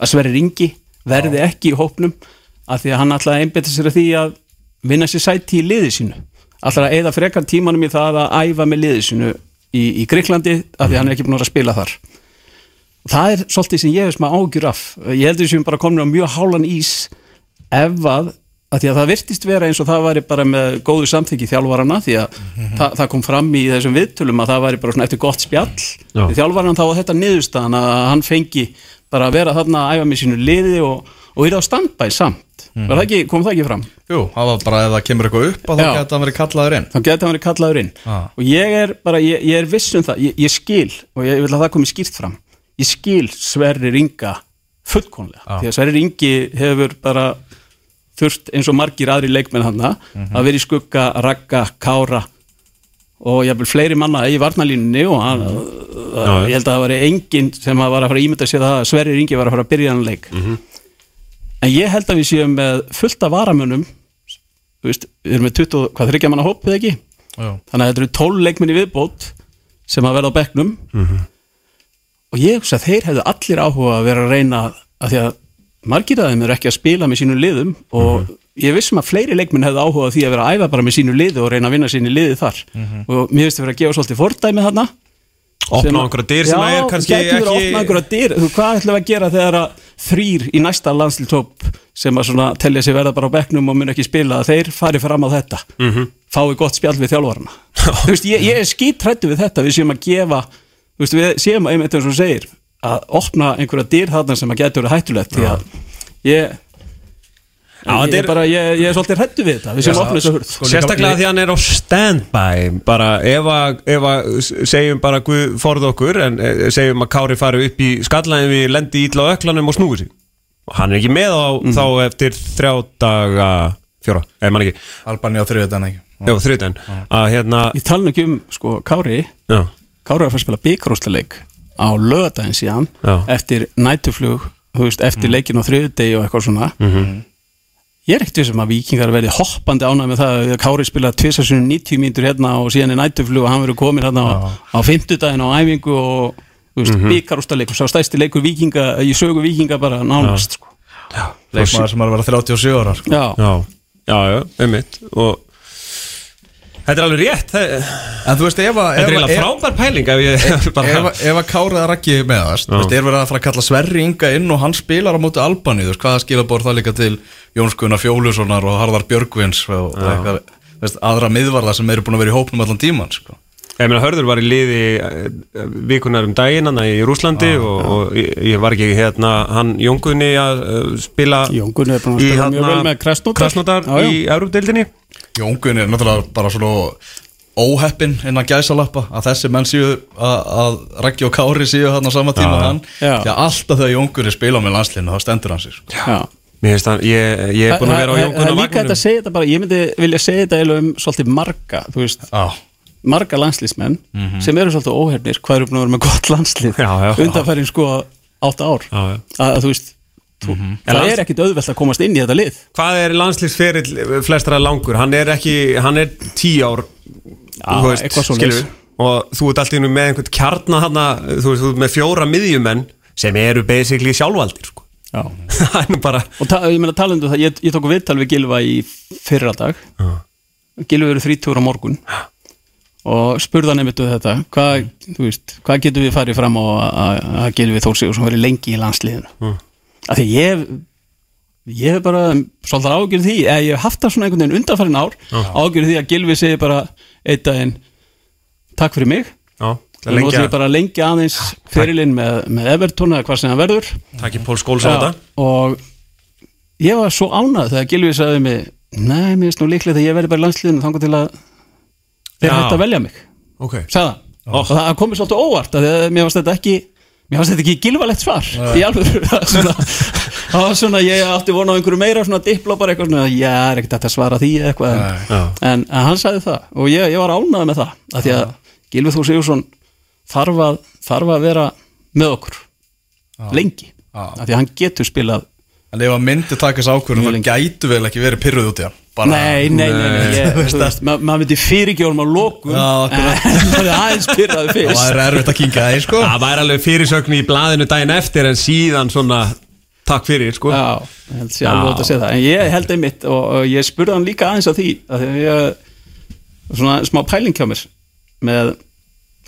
að Sverri Ringi verði ekki í hópnum af því að hann ætlaði að einbetta sér að því að vinna sér sæti í liði sínu að eða frekar tímanum í það að æfa með liði sínu í, í Greiklandi af því að hann er ekki búin að að spila þar? Það er svolítið sem ég hef smá ágjur af. Ég heldur sem bara komin á mjög hálan ís ef að, að því að það virtist vera eins og það væri bara með góðu samþyggi þjálfarana því að það, það kom fram í þessum viðtölum að það væri bara svona eftir gott spjall. Þjálfaran þá var þetta niðurstaðan að hann fengi bara að vera þarna að æfa með sínu liði og, og er á standbæ samt mm. það ekki, kom það ekki fram Jú, það var bara ef það kemur eitthvað upp að þá geta hann verið kallaður inn þá geta hann verið kallaður inn Ah. og ég er bara, ég, ég er viss um það ég, ég skil og ég vil að það komi skýrt fram ég skil Sverri Ringa fullkonlega, Ah. því að Sverri Ringi hefur bara þurft eins og margir aðri leikmenn hann að vera í skugga, ragga, kára og ég vil fleiri manna í varnalínunni og hann, Já. ég held að það var enginn sem að var að fara að ímynda sér það að Sverri Ringi var að fara að byrja hann leik en ég held að við séum með fullta veist, við erum með 20, hvað þryggja manna hóp eða ekki? Já. þannig að þetta eru 12 leikmenn í viðbót sem að verða á bekknum. Og ég hugsa að þeir hefðu allir áhuga að vera að reyna að því að margir af þeim eru ekki að spila með sínum liðum og ég vissum að fleiri leikmenn hefðu áhuga því að vera að æfa bara með sínu liði og reyna að vinna sínu liði þar. Og mér finnst að vera að gefa svolítið fordæmi þarna. Opna á einhverja dyr sem að er kannski að opna ekki einhverja dyr. Þú, Hvað ætlum við að gera þegar að þrýr í næsta landslítóp sem að svona telja sig verða bara á bekknum og mun ekki spila að þeir fari fram á þetta. Mm. -hmm. fái gott spjall við þjálfarna Þú veist, ég, ég er skítrættu við þetta. Við séum að gefa þú veist, við séum að einmitt eins og segir að opna einhverja dyr þarna sem að geta verið hættulegt. Því að ég ég, er bara, ég, ég er svolítið hrættu við þetta við séum opna þessa hurð. sko, líka- Sérstaklega því hann er á standby. Bara ef að, ef að segjum bara Guð forð okkur en eh, segjum að Kári fari upp í skallan við lendi ítla á öklanum og snúi sig. Og hann er ekki með á þá eftir þrjá daga fjóra, eða mann ekki. Albani á þriðutan ekki Já, þriðdæn að hérna ég tala ekki um sko Kári. Já, Kári var að fara að spila byggarústaleik á lögadaginn síðan Já. eftir nætuflug, þú veist, eftir leikin á þriðudegi og eitthvað svona ég er ekkert vissum að vikingar verði hoppandi ánægð með það að Kári spila tvisasunum 90 mínútur hérna og síðan er nætuflug og hann verður komin hérna á, á fimmtudaginn á æfingu og mm byggarústaleik og sá stæsti leikur vikinga í sögu vikinga bara nánast sko. Leikmaður sem er að vera 37 ára sko. já, já, já, já, einmitt. Og Þetta er alveg rétt Þetta En þú veist, ef að er að- eiginlega frábær pæling ef ég Ef, að- ef að Kári eða Raggi meðast Þú veist, er verið að fara að kalla Sverri Inga inn og hann spilar á móti Albani, þú veist, hvaða skilabór það líka til Jóns Gunnar Fjólussonar og Harðar Björgvins og, og eitthvað, þú veist, aðra miðvarða sem eru búin að vera í hópnum allan tíman, sko. Ég meina Hörður var í liði eh, vikunar um daginn hann í Rúslandi og, og ég ég var ekki hérna hann Jóngunni að eh, spila Jóngun er búin að spila mjög hérna vel með Krasnodar. Krasnodar Já, já. í Európdeildinni Jón Gunni er náttúrulega bara svona óheppin innan gæsalappa að þessi menn séu að, að Raggi og Kári séu hann á sama tíma og hann. Já. því að alltaf þegar Jón Gunni spila með landslinu þá stendur hann sér sko. Það, ég, ég er búin að vera á Það- það- Jóngunna Það er líka þetta að segja þetta bara Ég myndi vilja segja þetta um svolítið marga Þú veist, Já, marga landslýsmenn sem eru svolítið óhefnir hvað eru búin að vera með gott landslið undanfærin sko átta ár. Já, já. að, að þú veist þú, En það lands- er ekkit auðvelt að komast inn í þetta lið Hvað er landslýsferill flestra langur? Hann er ekki, hann er tí ár þú veist? Og þú ert alltaf með einhvern kjarna hann þú veist, þú ert með fjóra miðjumenn sem eru basically sjálfvaldir sko. Já. Það er nú bara og ég meina talandu það, ég, ég tók viðtal við Gilva í fyrra dag Gilva eru 30 á morgun og spurðan einmitt um þetta hvað, þú veist, hvað getum við farið fram á að, Gilvi Þór Sigur sem verið lengi í landsliðinu mm. Af því ég ég hef bara svolítið ágjörð því eða ég hef haft það svona einhvern veginn undanfærin ár ágjörð því að Gilvi segi bara einn daginn takk fyrir mig. Já, og nú ætlum ég bara að lengja aðeins fyrirlinn með, með Everton eða hvað sem það verður. Takk í Pól Skóls á þetta. og ég var svo ánað þegar Gilvi sagði mig nei, mér finnst nú líklegt að ég verði bara í landsliðinu þangar til að þeir hægt að velja mig. Ok. Sagði hann. Og það komið svolítið óvart að mér fannst þetta ekki mér fannst þetta ekki gilvalegt svar í alveg það var svona, það var svona ég átti vona á einhverju meira svona dipló bara eitthvað svona já, er ekkert að svara því eða eitthvað. En, Já. en, en hann sagði það og ég, ég var ánað með það að því að Gilvi Þór Sigursson þarf að, þarf að vera með okkur lengi Já. að því að hann getur spilað En ef að myndi taka þessu ákvörðum lengi. gætu vel ekki verið pyrruð út í hann Bara- Nei, nei, nei, nei, maður myndi fyrirgjóðum á en maður er aðeins pyrraði Það fyrst er erfitt að kinga þeir sko. Það væri alveg fyrirsögn í blaðinu daginn eftir en síðan svona takk fyrir sko. Já, ég held sér alveg að segja það. En ég held einmitt og, og ég spurði hann líka aðeins á því að því að ég svona smá pæling hjá mér með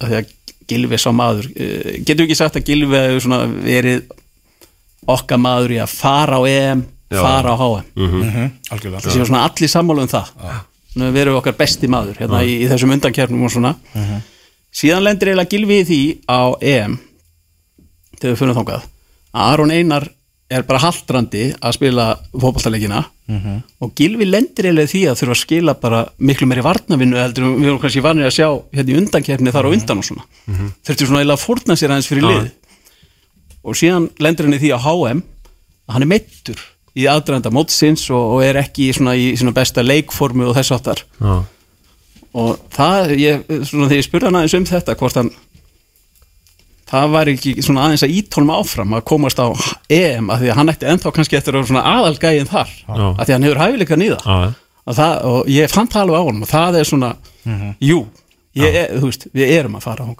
að því að Gilvi sá maður. Eh, getur ekki sagt að Gilvi hefur svona verið okkar maður í að fara á EM Já. fara á HM Mhm, Algjörlega. Það séu svona allir sammála um það. Svona við erum okkar besti maður hérna í, í þessum undankernum og svona. Síðan lendir eiginlega Gilvi í því á EM þegar við fyrir þangað að Aron Einar er bara haldrandi að spila fótballtaleikina og Gilvi lendir eiginlega því að þurfa að skila bara miklu meiri varnavinnu heldur við erum kannski vanir að sjá hérna í undankeppni þar á undan og svona. Þurfti svona eiginlega að fórna sér aðeins fyrir lið og síðan lendir hann í því á HM að hann er meittur í aðdraðanda mótsins og, og er ekki svona í svona besta leikformu og þess áttar Já. og það, ég, svona þegar ég spurði hann aðeins um þetta hvort hann það var ekki svona aðeins að ítólma áfram að komast á EM að því að hann ætti ennþá kannski eftir að vera svona aðalgægin þar að því að hann hefur hæfileika nýða og ég fann það alveg á honum og það er svona, jú ég, þú veist, við erum að fara á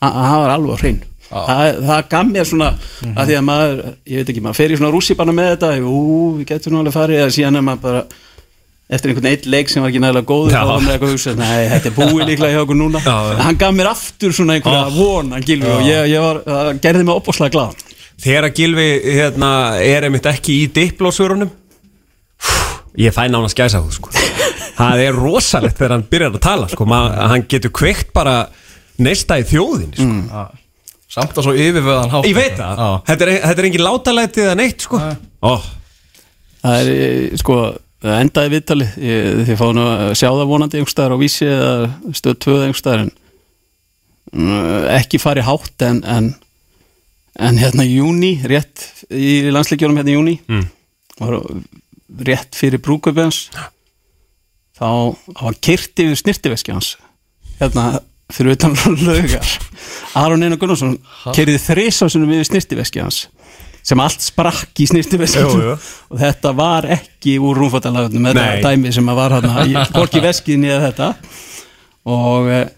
það var alveg á hrein það, það gaf mér svona að því að maður, ég veit ekki, maður fer í svona rússipanna með þetta, jú, við getum nú alveg farið eða síðan er maður bara eftir einhvern eitt leik sem var ekki nægilega góður Já. þá var maður eitthvað að hugsa, nei, þetta er búið líklega hjá okkur núna, Já, já. en hann gaf mér aftur svona einhverja von, hann gilvi og ég, ég var, það gerði mig opbúslega glaðan Þegar að Gilvi hérna, er einmitt ekki í diplósvörunum ég fæ nána skæsa þú sko. það er rosalegt þegar hann byrjar að tala sko. Ma, hann getur kveikt bara neista í þjóðin sko. Já. Samt að svo yfirveðan hátt. Ég veit það, þetta er, þetta er engin látalætið eða neitt sko. oh. Það er, eh, sko, endaði viðtali ég- þið fáum nú að sjá það vonandi einhverstaðar á vísi eða stöð 2 einhverstaðar en mm, ekki farið hátt en, en en hérna júni, rétt í landsleikjónum hérna í júni Mm. var rétt fyrir brúköpi hans. Þá þá var kyrt yfir snirtiveski hans. Hérna fyrir utan laugar. Aron Einar Gunnarsson kerði þrisásunum yfir snirtiveski hans sem allt sprakk í snirtiveski og þetta var ekki úr rúmfattalagunum þetta Nei. dæmi sem að var hann hvorki veskið niður þetta. Og eh,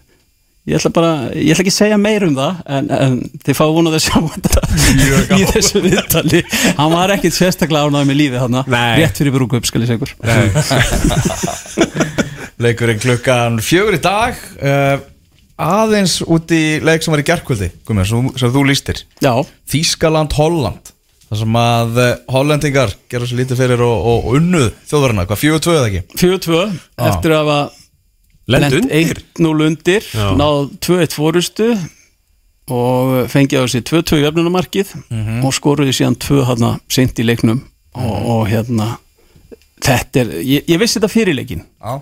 ég ætla bara ég ætla ekki að segja meir um það en, en þið fá vonað að sjá þetta í þessu viðtali. Hann var ekkit sérstaklega ánægð með lífið hann rétt fyrir brúkup skal ég segur Leikurinn klukkan fjögur í dag uh, Aðeins út í leik sem var í gerkvöldi Guðmur, sem, sem þú lístir Já, Þískaland, Holland Það sem að uh, Hollendingar gerur sér lítið fyrir og, og, og unnuð þjóðverðina. Hvað, fjögur tvöð ekki? 4-2 eftir að hafa undir? 1-0 undir náð 2-1 fórustu og fengið á sig 2-2 í öfnunumarkið og skoruði síðan 2 hérna seint í leiknum og, og hérna þetta er, ég, ég vissi þetta fyrir leikin Já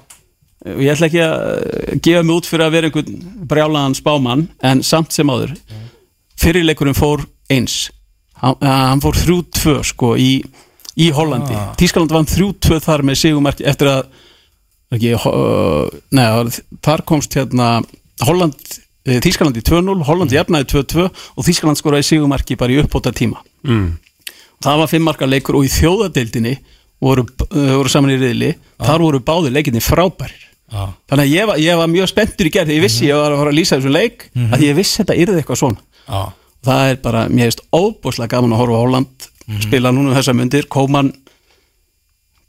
og ég ætla ekki að eh, gefa mig út fyrir að vera einhvern brjálaðan spámann en samt sem áður fyrirleikurinn fór eins. Hann, eh, hann fór 3-2 sko í, í Hollandi. Ah. Tískaland vann 3-2 þar með sigumarki eftir að ekki, uh, neða, þar komst hérna Holland, eh, Þískaland í 2-0 Holland jafnaði 2-2 og Þískaland skoraði sigumarki bara í uppbóta tíma mm. það var fimm marka leikur og í þjóðadeildinni voru, uh, voru saman í riðli. Þar voru báðir leikinni frábærir Já. þannig að ég var, ég var mjög spenntur í gerð þegar ég vissi ég var að fara að lýsa þessum leik að ég vissi þetta yrði eitthvað svona. Já. Það er bara, mér finnst óbúslega gaman að horfa á Holland spila núna um þessa myndir Kóman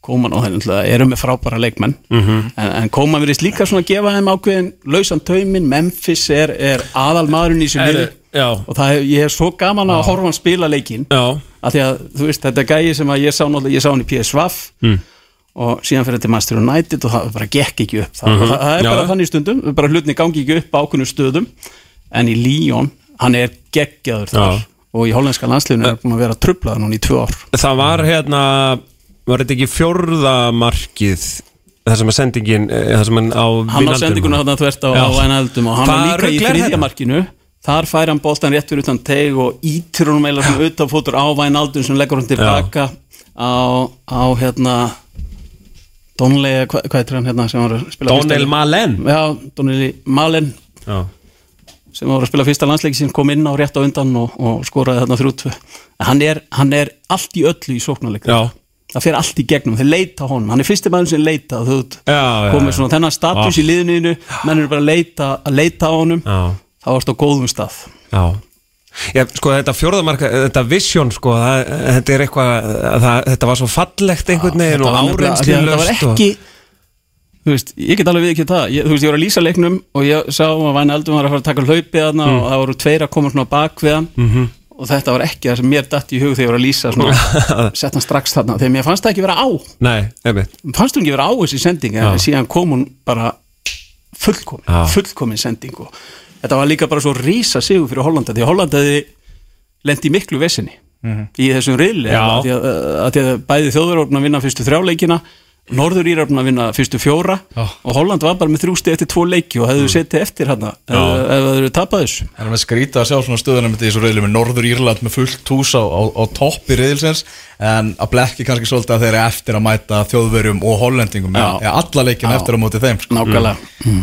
Kóman og það eru með frábæra leikmenn. En, en Kóman virðist líka svona að gefa þeim ákveðin lausan taumin, Memphis er, er aðal maðurinn í sem Er- já. og það, er- ég er svo gaman að horfa hann spila leikin af því að þú veist, þetta er gæi sem að ég sá ég sá hann í Mm. Og síðan fyrir til Master United og það bara gekk ekki upp það, Mhm. það, það er Já. bara þannig stundum, bara hlutni gangi ekki upp á ákveðnum stöðum en í Lyon, hann er geggjaður þar Já. og í hollenska landsliðinu er búin að vera trublaður núna í tvö ár það var hérna Var þetta ekki fjórða markið Það sem að sendingin eh, Það sem að á hann á Vinaldum? sendinguna þarna þvert á, Já. á Vænaldum og hann var líka í rugl er þriðja þetta? markinu þar fær hann boltan rétt fyrir utan teg og ítir hún meila svona utanfótur á Vænaldum sem leggur hann tilbaka á, á hérna Donnelly, hvað, hvað heitir hann hérna sem var að spila Donnell fyrsta- Malen. Já, Donnelly Malen. Já, sem var að spila fyrsta landsleiki sem kom inn á rétt á undan og, og skoraði þarna þrjútfu hann hann er allt í öllu í sóknarleik. Já, það fer allt í gegnum, þeir leita honum. Hann er fyrsti maður sem leita þú já, já, já. svona þennan status í liðinu menn eru bara að leita, að leita á honum. Já. þá varst á góðum stað. Já Já, sko þetta fjórðamarka, þetta vision sko, það, þetta er eitthvað það, þetta var svo fallegt einhvern veginn og því að þetta var áreynslulaust ekki þú veist, ég get alveg við ekki það. Ég, þú veist, ég var að lýsa leiknum og ég sá að Væni Eldum var að fara að taka hlaupið þarna Mm. og það voru tveir að koma svona bak við hann. Mhm. og þetta var ekki það sem mér datt í hug þegar ég var að lýsa svona, sett hann strax þarna. Þegar mér fannst það ekki vera á. Nei, fannst hún ekki vera á þessi sending en síðan kom hún bara fullkomin, fullkomin sending og þetta var líka bara svo rísa sigur fyrir Hollanda því að Hollanda í miklu vesinni í þessum Já. að, að, að bæði þjóður voru búin að vinna fyrstu þrjáleikina Norður Íra búin að vinna fyrstu fjóra Já. og Holland var bara með þrjústi eftir tvo leiki og hefðu setið eftir hann ef þau eru tapað þessu Það er með skrýta að sjá svona stöðunum í þessu reyðli með Norður Írland með fullt hús á, á, á toppi reyðilsins en að blekki kannski svolítið að þeir eru eftir að mæta þjóðverjum og hollendingum ja, alla leikin Já. eftir á móti þeim sko. nákvæmlega mm.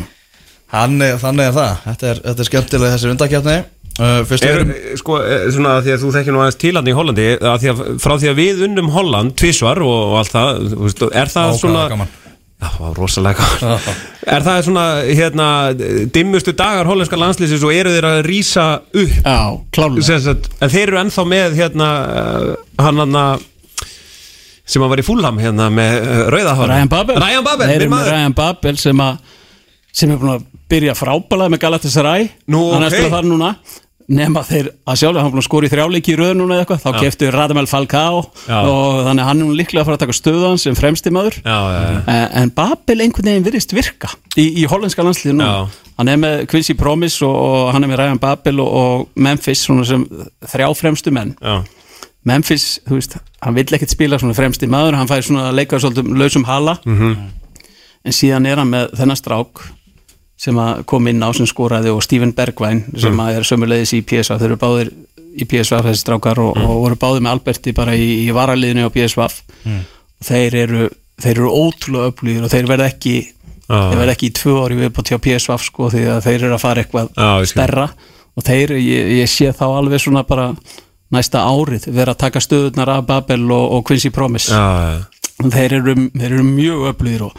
Þannig, þannig er það, þetta er, þetta er skemmtilega þessi undakjarni uh, Er, erum sko, eh, svona að því að þú þekkir nú aðeins tílandi í Hollandi að því að frá því að við unnum Holland tvísvar og, og allt það þú veist, er það Ákvæða svona gaman. Já, rosalega Er það svona, hérna dimmustu dagar hollenska landslýsins og eru þeir að rísa upp? Já, klálega sagt, en þeir eru ennþá með hérna uh, hann hann sem að var í fúlham hérna með uh, rauðahár Ryan Babel. Ryan Babel, minn maður. Ryan Babel sem að sem er búin að byrja frábælega með Galatasaray Nú, hann er ok. að spila þar núna nema þeir að sjálfur, hann búin að skora í þrjáleiki í röð núna eða eitthvað, þá keftu Radamel Falcao Já. og þannig hann er nú líklega að fara að taka stöðan sem fremsti maður Já, já, já. en, Babel einhvern veginn virðist virka í, í hollenska landslíðu nú hann er með Quincy Promise og, og hann er með Ryan Babel og, og Memphis þrjá fremstu menn já. Memphis, þú veist, hann vill ekkert spila svona fremsti maður, hann fær svona að leika svolítið lausum hala Mhm. en síðan er hann með þennan strák sem kom inn á sem skoraði og Steven Bergvæn sem Mm. að er sömulegis í PSV þeir eru báðir í PSV þessi strákar og, Mm. og voru báðir með Alberti bara í, í varaliðinu á PSV Mm. þeir eru, þeir eru ótrúlega öflugir og þeir verða ekki Já. þeir verða ekki í tvö ári viðbútt hjá PSV sko því að þeir eru að fara eitthvað skil. stærra og þeir, ég, ég sé þá alveg svona bara næsta árið vera að taka stöðunar af Babel og, og Quincy Promise já, já. þeir eru, þeir eru mjög öflugir og.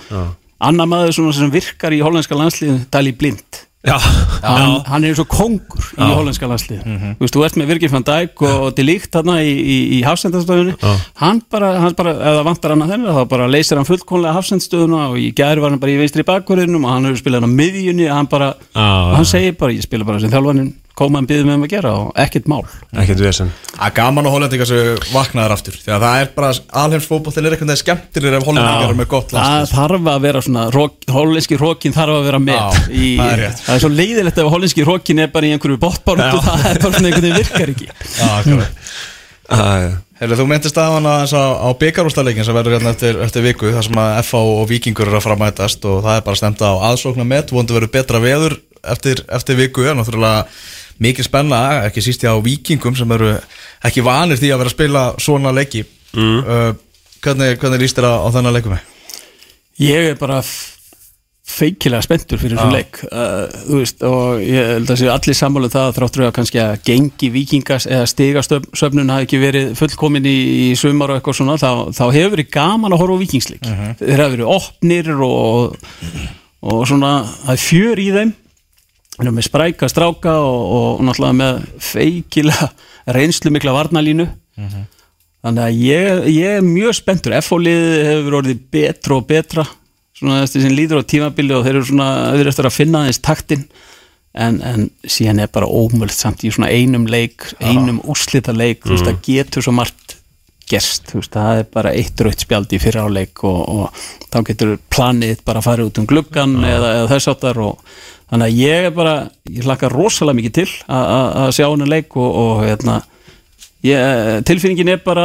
Annar maður sem virkar í hollenska landslíðin Dali Blind. Já, hann, já, hann er eins og kongur í hollenska landslið þú veist, þú ert með Virgil van Dijk og Delikt þarna í, í, í hafsendastöðunni. Hann bara, hann bara, ef það vantar hann að þennan þá bara leysir hann fullkonlega hafsendstöðuna og í gæri var hann bara í vinstri bakverðinum og hann hefur spilað hann á miðjunni hann bara, Já. hann segir bara, ég spila bara sem þjálfarnin koma byggði með um að gera og ekkert mál. Ekkert vesen. Er gaman að hollendingar sem vaknaðar aftur Því að það er bara alheims fótboll er eitthvað skemmtilegur ef hollendingar er með gott það landslið þarf að vera svona hollenski rókin þarf að vera með Já, í, það er það er svo leiðilegt ef hollenski rókin er bara í einhverju bóttbárundu það er bara svona einhvern veginn virkar ekki. Já, uh, Heyrðu, þú myndist að hann að á byggarústaleikin sem verður hérna eftir, eftir viku þar sem að FH og Víkingur eru að framætast og það er bara stemt á aðsóknar met vonandi verður betra veður eftir, eftir viku en náttúrulega mikil spenna ekki síst í á Víkingum sem eru ekki vanir því að vera að spila svona leiki mm. hvernig, hvernig líst þér á, á þennan leikum? Ég er bara feikilega spenntur fyrir Já. leik uh, þú veist, og ég held að allir sammálu það þráttur að kannski að gengi vikingas eða stigasöfnun hafi ekki verið fullkomin í, í sumar og eitthvað svona þá, þá hefur verið gaman að horfa á vikingsleik þeir hafa verið opnir og, og svona það er fjör í þeim með spræka stráka og, og náttúrulega með feikilega reynslu mikla varnalínu þannig að ég, ég er mjög spenntur. F-fólið hefur orðið betra og betra. Svona þessi sem líður á tímabili og þeir eru svona, eru eftir að finna þess taktin. En, en síðan er bara ómöld samt í svona einum leik einum úrslita leik, þú veist, það getur svo margt gerst, þú veist, það er bara eitt rautt spjald í fyrra áleik og, og þá getur planið bara að fara út um gluggan eða, eða þess áttar og þannig að ég er bara, ég hlakka rosalega mikið til að- sjá hennar leik og, og hérna ég, tilfinningin er bara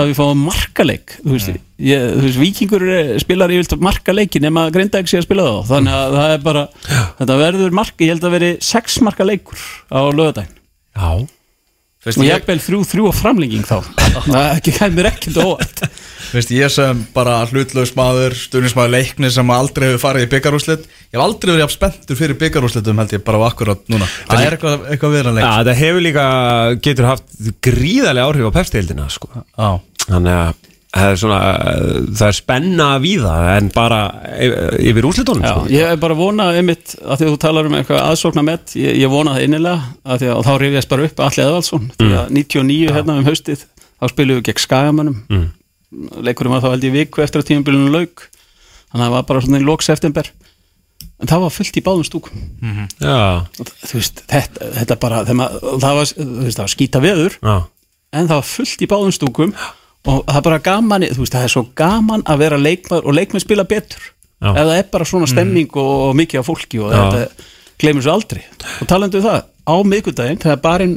að við fáum markaleik þú veist, ég, þú veist vikingur spilar yfirlt markaleikin nema Grindavík sé að spila þá. Þannig að það er bara þetta verður mark, ég held að veri sex markaleikur á lögadaginn Já. Veist, og ég, ég bel þrjú þrjú á framlenging þá. Það ekki kæmur ekkert óvært veist, ég sem bara hlutlaus maður stuðnismæður leikni sem aldrei hefur farið í byggarúslit ég hef aldrei verið jafn spenntur fyrir byggarúslitum held ég bara á akkurat núna það er eitthvað, eitthvað viðranleik Já, það hefur líka, getur haft gríðarlega áhrif á pepstildina sko. Já. Þannig að það er svona, það er spenna við það en bara yfir- Já, sko. ég er bara að vona einmitt að því að þú talar um eitthvað aðsókna með ég, ég vona það innilega að því að og þá rifjast bara upp Alli Eðvaldsson því að 99 hérna um haustið þá spilum við gegn Skagamönnum mm. Leikurinn var þá held ég viku eftir að tímabilinu lauk. Þannig að það var bara svona í lók september. En það var fullt í báðum stúkum. Já, Og þú veist, þetta, þetta bara maður- það var, þú veist, það var skýta veður já, en það var fullt í báðum stúkum og það er bara gaman, þú veist, það er svo gaman að vera leikmaður og leikmenn spila betur. Já. ef það er bara svona stemming og, og mikið af fólki og Já. þetta gleymur svo aldrei. Og talandu um það, á miðgudaginn þegar barinn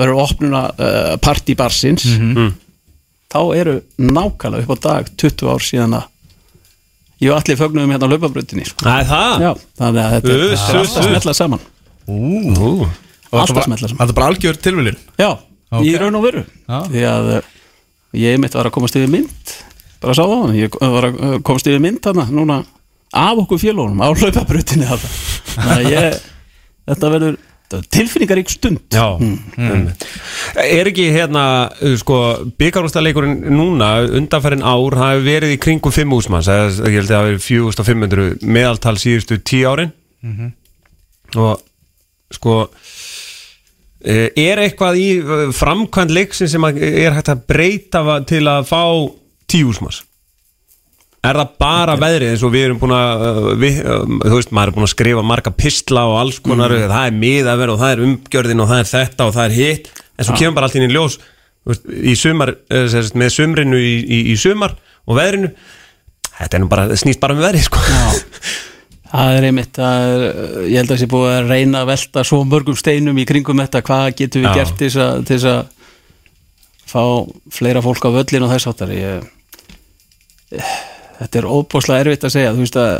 verður opnuna uh, partí barsins þá eru nákvæmlega upp á dag 20 ár síðan að ég og allir fögnum hérna á laupabröndinni sko. það það Já, þannig að þetta Uss, þetta er alltaf uss. smetla saman Ú, Alltaf þetta smetla bara- saman. þetta er bara algjör tilviljun Já, í raun og veru Já. Því að uh, ég mitt var að komast yfir mynd bara sá það, ég var að uh, komast yfir mynd þarna, núna af okkur félónum á hlaupabrutinu þarna Þannig að ég, þetta verður er tilfinningarík stund. Já. Einmitt. Er ekki hérna uh, sko, byggarústaleikurinn núna undanfærin ár hafi verið í kringum 5 úsmanns, ég held að það verið 4500 meðaltal síðustu 10 árin. Og sko eh, er eitthvað í eh, framkvæmd leiksin sem að er hægt að breyta til að fá 10 úsmanns Er það bara veðrið eins og við erum búin að, uh, við, um, þú veist, maður er búin að skrifa marga pistla og alls konar, það er miðaverð og það er umgjörðin og það er þetta og það er hitt, en svo kemur bara allt inn í ljós, veist, í sumar, eh, sagt, með sumrinu í, í, í sumar og veðrinu, þetta er nú bara, það snýst bara um veðrið, sko. Það er einmitt að ég held að það sé búið að reyna að velta svo mörgum steinum í kringum þetta hvað getum við Já. gert til þess að fá fleira fólk á völlin og þess áttar ég, þetta er óbúslega erfitt að segja þú veist að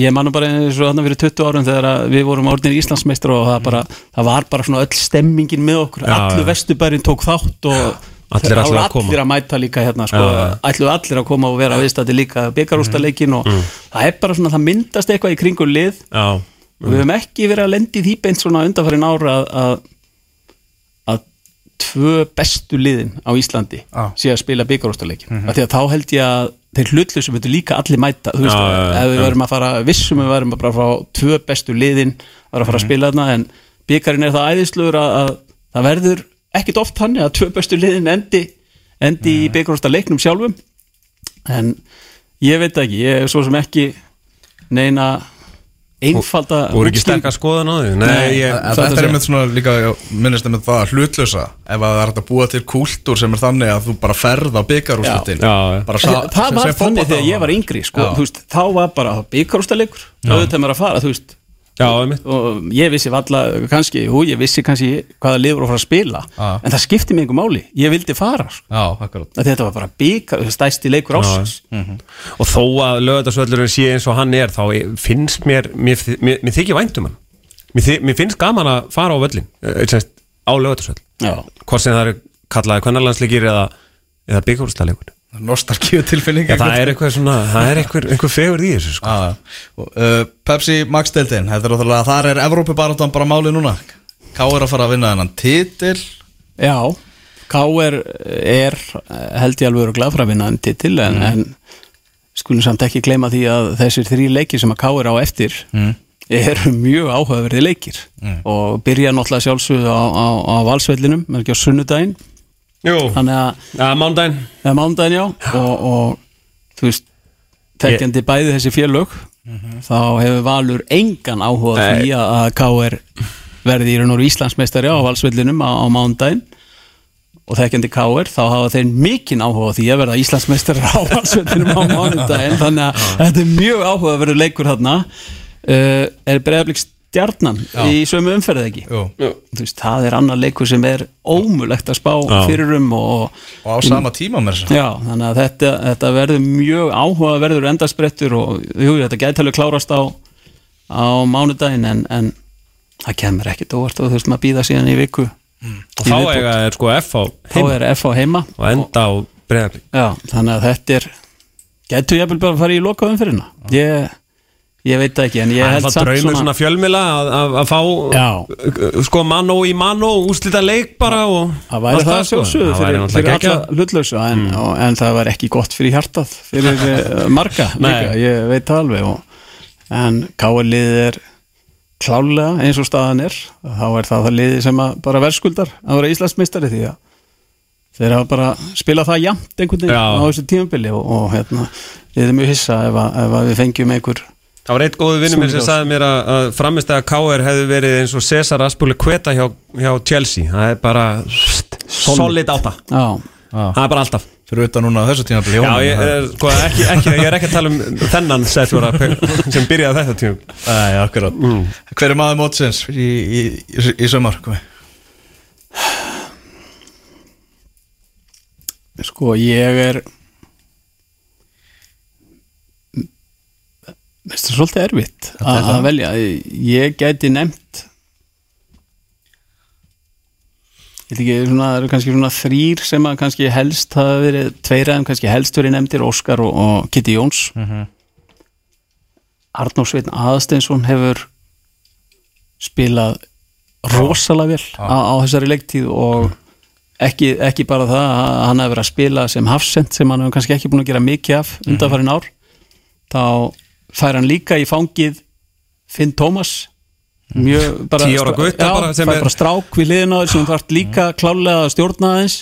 ég manum bara eins og þarna fyrir 20 árum þegar að við vorum orðinir Íslandsmeistur og það, bara, það var bara svona öll stemmingin með okkur, Já, allur já. vesturbærin tók þátt og Allir ætluðu voru að allir að mæta líka hérna sko, já. ætluðu allir að koma og vera viðstætti líka byggarústaleikin og það er bara svona það myndast eitthvað í kringur lið. Já, og við höfum ekki verið að lendi því beint svona undanfærin ára að, að, að tvö bestu liðin á Íslandi Já. sé að spila byggarústaleikin mm -hmm. því að þá held ég að þeir hlutlu sem veitur líka allir mæta þú veist, Já, já, já, ef við já. verðum að fara vissum við verðum bara að fara tvö bestu liðin var að fara að spila þarna en byggarinn er það æðislugur að, að það verður ekkit oft hann að tvö bestu liðin endi, endi í byggarústaleiknum sjálfum en ég veit það ekki, ég er svo sem ekki neina einfalda Voru ekki útskýring- sterkar skoðan á því? Nei, Nei, ég, En Satt að Þetta er einmitt svona líka, minnist einmitt það að hlutlösa ef að það er hægt að búa til kúltúr sem er þannig að þú bara ferð á byggarúslutin það, var þannig þegar ég var yngri sko, þú veist, þá var bara byggarústalegur auðvitað maður að fara, þú veist já, og ég vissi valla, kannski, hú, ég vissi kannski hvaða lið voru að fara að spila Já. en það skipti mig einhver máli, ég vildi fara sko. Já, þetta var bara byggar, stæsti leikur ásins Og þó að lögðarsvöllurinn sé eins og hann er þá finnst mér, mér, mér, mér þykir væntum hann. Mér, mér finnst gaman að fara á völlin eh, semst, á lögðarsvöll já, hvort sem það eru kallaði kvennarlandsleikir eða, eða byggurúrstalegur Nostalgíu tilfinning Já, það er eitthvað svona, það er eitthvað, eitthvað fegur í þessu sko. uh, Pepsi er ótrúlega, þar er Evrópubaratan bara máli núna Ká er að fara að vinna þennan titil já K.R. er held ég alveg örugglega frá að vinna en titil en, en skulum samt ekki gleyma því að þessir þrý leikir sem að K.R. á eftir mm. eru mjög áhugaverði leikir og byrja náttúrulega sjálfsögðu á, á, á valsvellinum, með ekki á sunnudaginn Jú, þannig að, ja, mándaginn. Mándaginn já. Og, og þú veist þekkjandi bæði þessi félög þá hefur Valur engan áhuga á því að, K.R. verði í raun og Íslandsmeistari á valsvellinum á, á mándaginn. Og þekkjandi K.R. þá hafa þeir mikinn áhuga því að verða Íslandsmeistari á valsvellinum á mánudaginn þannig að þetta er mjög áhuga að verða leikur þarna. Uh, er bregðarblik stjarnan í sömu umferð ekki? Veist, það er annar leikur sem er ómulegt að spá Já. fyrir um og, Og á sama tíma með þess já, þannig að þetta, þetta verður mjög áhuga verður endarsprettur og jú, þetta gæti alveg klárast á, á mánudaginn en, en það kemur ekkit óvart og þú veist maður býða síðan í viku. Og þá eiga er sko F á þá heima. er F á heima. Og enda á bregðarblik já, þannig að þetta er getur ég bara að fara í loka umfyrirna ég, ég veit ekki en ég Það er held það samt draumur svona fjölmila að, að, að fá Já. uh, sko mano í mano úslita leik bara og Það væri það sko. væri fyrir, fyrir. Mm. alla hlutlausa en, og, en það var ekki gott fyrir hjartað fyrir uh, marga líka, ég veit það alveg og, en káaliðið er klálega eins og staðan er þá er það það liðið sem bara verðskuldar að vera Íslandsmeistari því að þeir hafa bara spilað það jafnt einhvern veginn Já. á þessu tímabili og, og hérna, við erum mjög hissa ef, að, ef að við fengjum einhver Það var eitt góðu vinnur mér sem sagði mér að, að framist að KR hefði verið eins og Cesar Aspúli Kveta hjá, hjá Chelsea. Það er bara solid. átta. Já, það er bara alltaf. Fyrir utan núna á þessu tíma Já, ég, er, sko, ekki, ekki, ég er ekki að tala um þennan setfjóra sem byrjaði þetta tíum Æ, akkurat. Hver er maður mótsins í, í, í, í? Komi? Sko, ég er Veistu, svolítið erfitt er að það. að velja Ég gæti nefnt Ég veit ekki, svona, það eru kannski svona þrýr sem að kannski helst hafa verið tveir aðeim kannski helst verið nefndir Óskar og, og Kitty Jóns Mhm. Arnór Sveinn Aðsteinsson hefur spilað rosalega vel á, á þessari leiktíð og ekki, ekki bara það að hann hefur verið að spila sem hafsend sem hann hefur kannski ekki búin að gera mikið af undanfærin ár þá fær hann líka í fangið Finn Tómas mjög bara, gutta já, bara er- bara strák við liðin á þess sem þarf líka klálega að stjórna aðeins.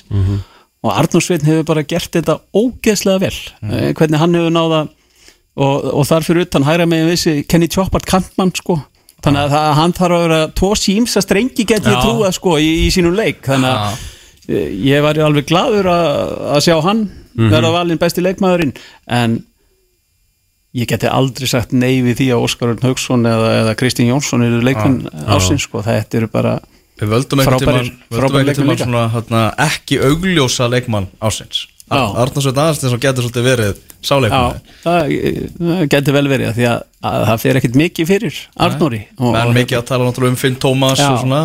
Og Arnór Sveinn hefur bara gert þetta ógeðslega vel. Mm. hvernig hann hefur náða og, og þar fyrir utan hægra megin vissi Kenny Choppart kantmann sko. Þannig að það, hann þarf að vera tvo símsa strengi get ég Já. trúa sko í, í sínum leik. Þannig að eh, ég var alveg gladur að, að sjá hann verða valinn besti leikmaðurinn. En ég geti aldrei sagt nei við því að Óskar Örn Haugsson eða, eða Kristín Jónsson eru leikmenn ásins sko, þetta eru bara Við völdum tímann leikmenn svona, hérna, ekki augljósa leikmann ásins. Arnarsveit Aðarsteins og getur svolítið verið sáleikmann það, það geti vel verið af því að, að það fer ekkit mikið fyrir Arnóri. Og mikið að tala náttúrulega um Finn Tómas og svona.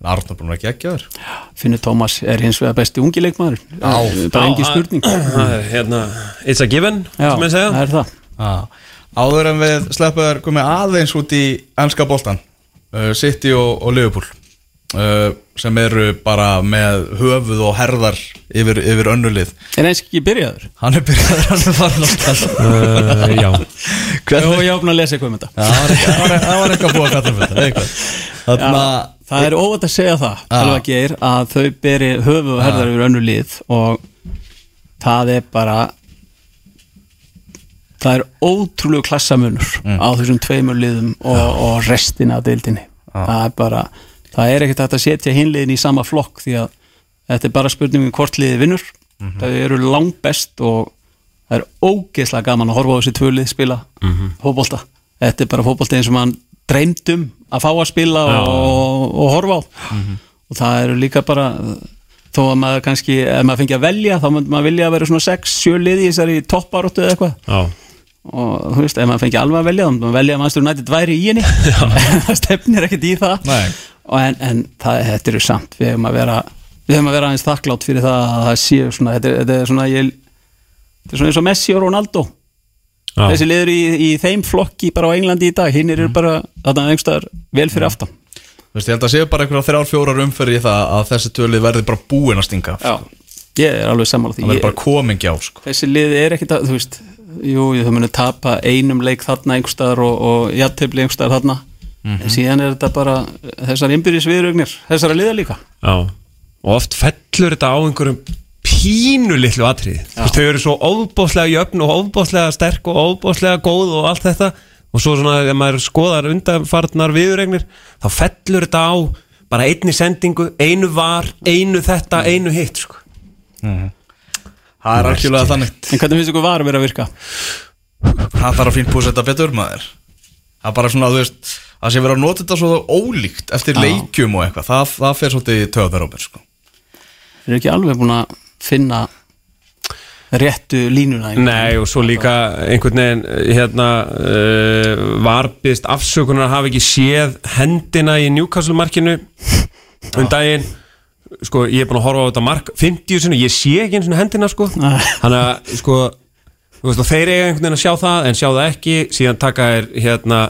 En Arnór búin að gegja þér Finnur Tómas er hins vegar besti ungi leikmaður. Já. bara engin spurning. Það er hérna It's a given, sem ég segja. það er það Áður en við sleppum þér komið aðeins út í ennska boltan uh, City og, og Liverpool. Uh, sem eru bara með höfuð og herðar yfir, yfir önnulið Er eins ekki byrjaður? Hann er byrjaður, hann er farin að stað uh, Já. Hvernig? ég opna að lesa eitthvað um þetta. Já, það var eitthvað- búið að kalla fyrir þetta. Þannig að Það er óvægt að segja það alveg geir að þau beri höfu og herðar yfir önnu lið og það er bara það er ótrúlegu klassamunur á þessum tveimur liðum og, og restina af deildinni. Það er bara, það er ekkert að setja hinliðin í sama flokk því að þetta er bara spurningum hvort liði vinnur. Þau eru langt best og það er ógeðslega gaman að horfa á þessi tvölið spila fótbolta. Þetta er bara fótbolta eins og mann dreymdum að fá að spila og, og horfa á. Og það eru líka bara þó að maður kannski, ef maður fengi að velja þá maður vilja að vera svona 6-7 liði í þessari topparóttu eða eitthvað. Já og þú veist, ef maður fengi alveg að velja þá maður velja að maður nættið væri í henni. Það stefnir ekkert í það. En, en það, þetta eru samt við hefum að vera við hefum að vera aðeins þakklátt fyrir það að það séu svona, þetta, er- þetta er svona ég, þetta er svona eins og Messi og Ronaldo. Já. þessi liður í, í þeim flokki bara á Englandi í dag, hinn eru bara þarna einhverstaðar vel fyrir aftan. Þú veist, ég held að séu bara einhverja þrjár, fjórar umferði það að þessi tölið verði bara búin að stinga. Já, ég er alveg sammála því. Sko. þessi lið er ekkit að, þú veist jú, þau munu tapa einum leik þarna einhverstaðar og, og jættefli einhverstaðar þarna. En síðan er þetta bara þessar innbyrðis viðrögnir, þessara liða líka. Já, og oft fellur þetta á einhverjum pínu litlu veist, þau eru svo óbóðslega jöfn og óbóðslega sterk og óbóðslega góð og allt þetta. Og svo svona, ef maður skoðar undanfarnar viðuregnir, þá fellur þetta á bara einni sendingu, einu var einu þetta, einu hitt sko. Það er algjörlega þannig en hvernig finnst ykkur var að vera að virka? Það þarf að búið að setja betur maður Það er bara svona, þú veist Það sé verið að nota þetta svo ólíkt eftir Já. leikjum og eitthvað Það, það fer svolítið töðar á mér sko. Eru ekki alveg búin að finna réttu línuna Nei, og svo líka einhvern veginn hérna uh, varbyðst afsökunar að hafa ekki séð hendina í Newcastle markinu um daginn sko, ég er búin að horfa á þetta mark 50 sinni, ég sé ekki eins og hendina sko. Þannig að sko veist, þeir eiga einhvern veginn að sjá það en sjá það ekki, síðan taka er hérna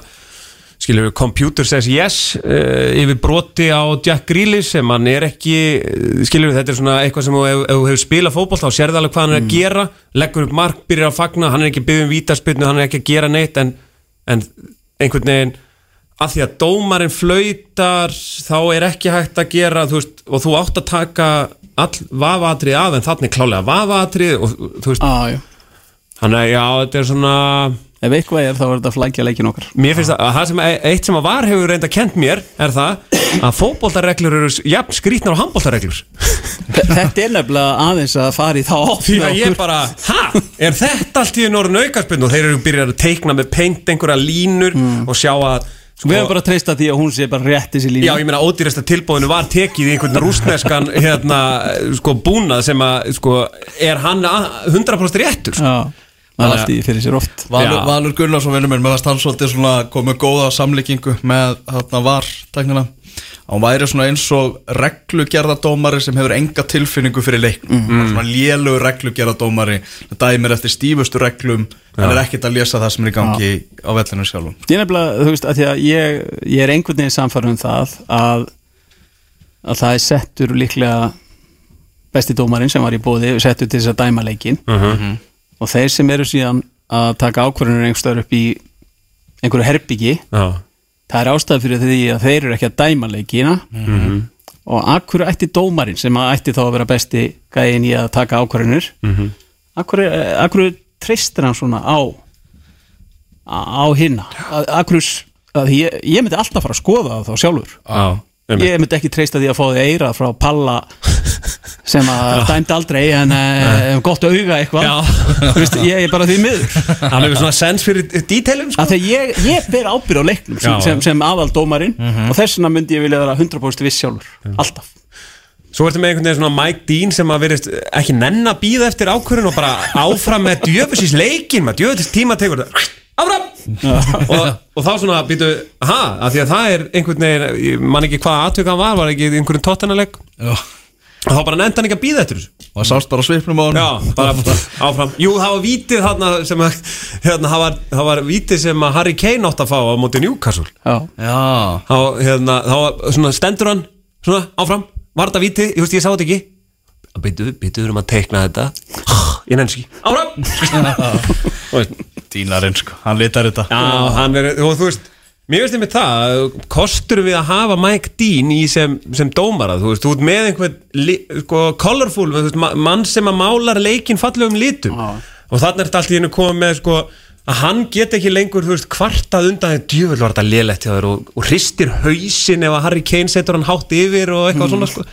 skilur við, computer says yes uh, yfir broti á Jack Grealish sem hann er ekki uh, skilur við, þetta er svona eitthvað sem ef þú hefur spilað fótboll þá sérðu alveg hvað hann er að gera. Leggur upp mark, byrjar að fagna, hann er ekki byggðum vítaspilnu, hann er ekki að gera neitt en, en einhvern veginn að því að dómarinn flautar þá er ekki hægt að gera þú veist, og þú átt að taka all vafatrið af en þannig klálega vafatrið og þú veist, ah, þannig að já, þetta er svona ef eitthvað er þá er þetta flækja leikin okkar. Mér finnst að það sem eitt sem að var hefur reynda kent mér er það að fótboltareglur eru jafn skrítnar og handboltareglur. Þe- þetta er nefnilega aðeins að fara í þá því að ég bara, ha, er þetta allt í norðin aukarspinn og þeir eru byrjað að teikna með peint einhverja línur og sjá að sko, við hefum bara treysta því að hún sé bara rétt þessi lína Já, ég meina ódýrasta tilbúðinu var tekið í einhvern rústneskan hérna, sko, búnað sem að, sko, er hann að- 100% réttur, sko. Já, maður allt í fyrir sér oft Valur. Valur Gunnarsson vinnur mér með að stann svolítið svona komið góða samlíkingu með þarna var tæknina hann væri svona eins og reglugerðadómari sem hefur enga tilfinningu fyrir leiknum. Mm. svona lélugur reglugerðadómari dæmir eftir stífustu reglum. Hann er ekkert að lesa það sem er í gangi á vellinu sjálfum. Ég er nefnilega, þú veist, að því að ég, ég er einhvern veginn samfærum það að, að það er settur líklega besti dómarinn sem var í bóði settur til þess að dæma leikin og þeir sem eru síðan að taka ákvörðunir einhverstaður upp í einhverju herbyggi Já, það er ástæð fyrir því að þeir eru ekki að dæma leikina. Og akkur ætti dómarinn sem að ætti þá að vera besti gæðin í að taka ákvarðinur mm -hmm. akkur, akkur treystir hann svona á á hinna akkur, ég, ég myndi alltaf fara að skoða það þá sjálfur. Já, einmitt. ég myndi ekki treysta því að fá því eira frá Palla sem að dæmdi aldrei en uh, gott auga eitthvað. Veist, ég er bara því miður. Hann hefur svona sens fyrir díteilum, sko. þegar ég, ég ber ábyrð á leiknum sem, Já. sem, sem aðaldómarinn og þess vegna myndi ég vilja vera 100% viss sjálfur. Alltaf. Svo ertu með einhvern veginn svona Mike Dean sem að verist ekki nenn að býða eftir ákvörðun og bara áfram með djöfusins leikin með djöfusins tíma tegur það áfram og, og þá svona býtu ha, af því að það er einhvern veginn ég man ekki hvað aðtökan var, var ekki einhvern tóttanarleik og þá bara nefndi hann ekki að býða eftir þessu. Og sást bara svipnum á hann Já, bara áfram. Jú, það var vítið þarna sem að hérna, það var, það var vítið sem að Harry Kane átt að fá á móti Newcastle. Já, Já. þá, hérna, þá var svona stendur hann svona, áfram, var þetta víti, ég veist, ég sá þetta ekki. Við erum að teikna þetta. Ég nefnst ekki, áfram! Þú veist, Dínarinn sko, hann litar þetta. Já, hann er, og þú veist Mér veist einmitt það, kostur við að hafa Mike Dean í sem, sem dómara þú veist, þú ert með einhvern sko, colorful, þú veist, ma- mann sem að málar leikinn fallegum litum. Já. og þannig er þetta allt í hennu komið með sko, að hann get ekki lengur, þú veist, kvartað undan því djöfull var þetta lélegt hjá þér? Og, og hristir hausin ef að Harry Kane setur hann hátt yfir og eitthvað svona sko.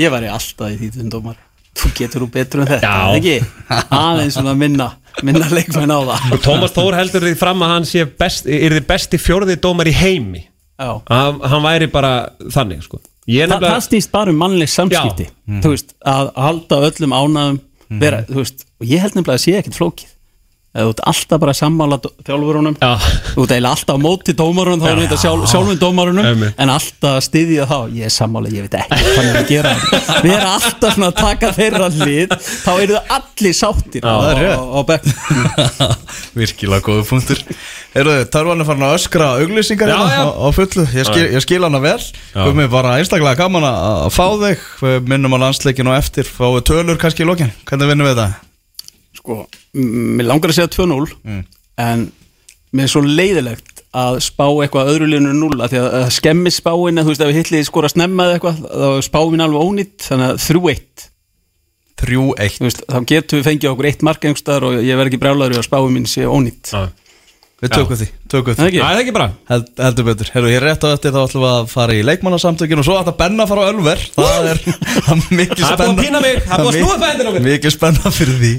Ég væri alltaf í því þinn dómar Þú getur þú betur en þetta, Já. er ekki? Aðeins svona minna, minna leikmenn á það og Tómas Þór heldur því fram að hann sé best, er þið besti fjórði dómar í heimi Já. að hann væri bara þannig sko. Ég Þa, nefnilega- það snýst bara um mannleg samskipti þú veist, að halda öllum ánæðum vera, þú veist, og ég held nefnilega að sé ekkert flókið eða þú ert alltaf bara að sammála þjálfurunum, Já. þú ert eiginlega alltaf á móti dómarunum, þá er þetta sjálf, sjálfum dómarunum. Einmitt. en alltaf að styðja þá ég er sammála, ég veit ekki hvað er að gera. Við erum alltaf svona að taka þeirra hlið þá eru það allir sáttir á, á, á bekk. Virkilega góðu punktur. Eru þið, Tarvan er farin að öskra auglýsingar Já, hérna já. á, á fullu. Ég skil, ég skil hana vel. Við erum bara einstaklega gaman að fá þig. Við minnum á landsleikin og eftir. Fáum við tölur kannski í lokin? Hvernig vinnum við þetta? Sko, mér langar að segja 2-0 en mér er svo leiðilegt að spá eitthvað öðru línu 0 að því að að skemmi spáin þú veist, ef við hitlið skora snemma eða eitthvað þá er spáin alveg ónýtt, þannig að 3-1 3-1 Þú veist, þá getum við fengið okkur eitt mark einhverstaðar og ég verð ekki brjálaður í að spáin mín sé ónýtt Já. Við tökum því, tökum Það því. það er ekki bara. Held, heldur betur, Heru, ég er rétt á þetta þá ætlum við að fara í leikmannasamtökin og svo ætla Benna að fara á Ölver. Það er, það mikið Það er búið að spenna pína mig, það er búið að snúa mér. mikið spenna fyrir því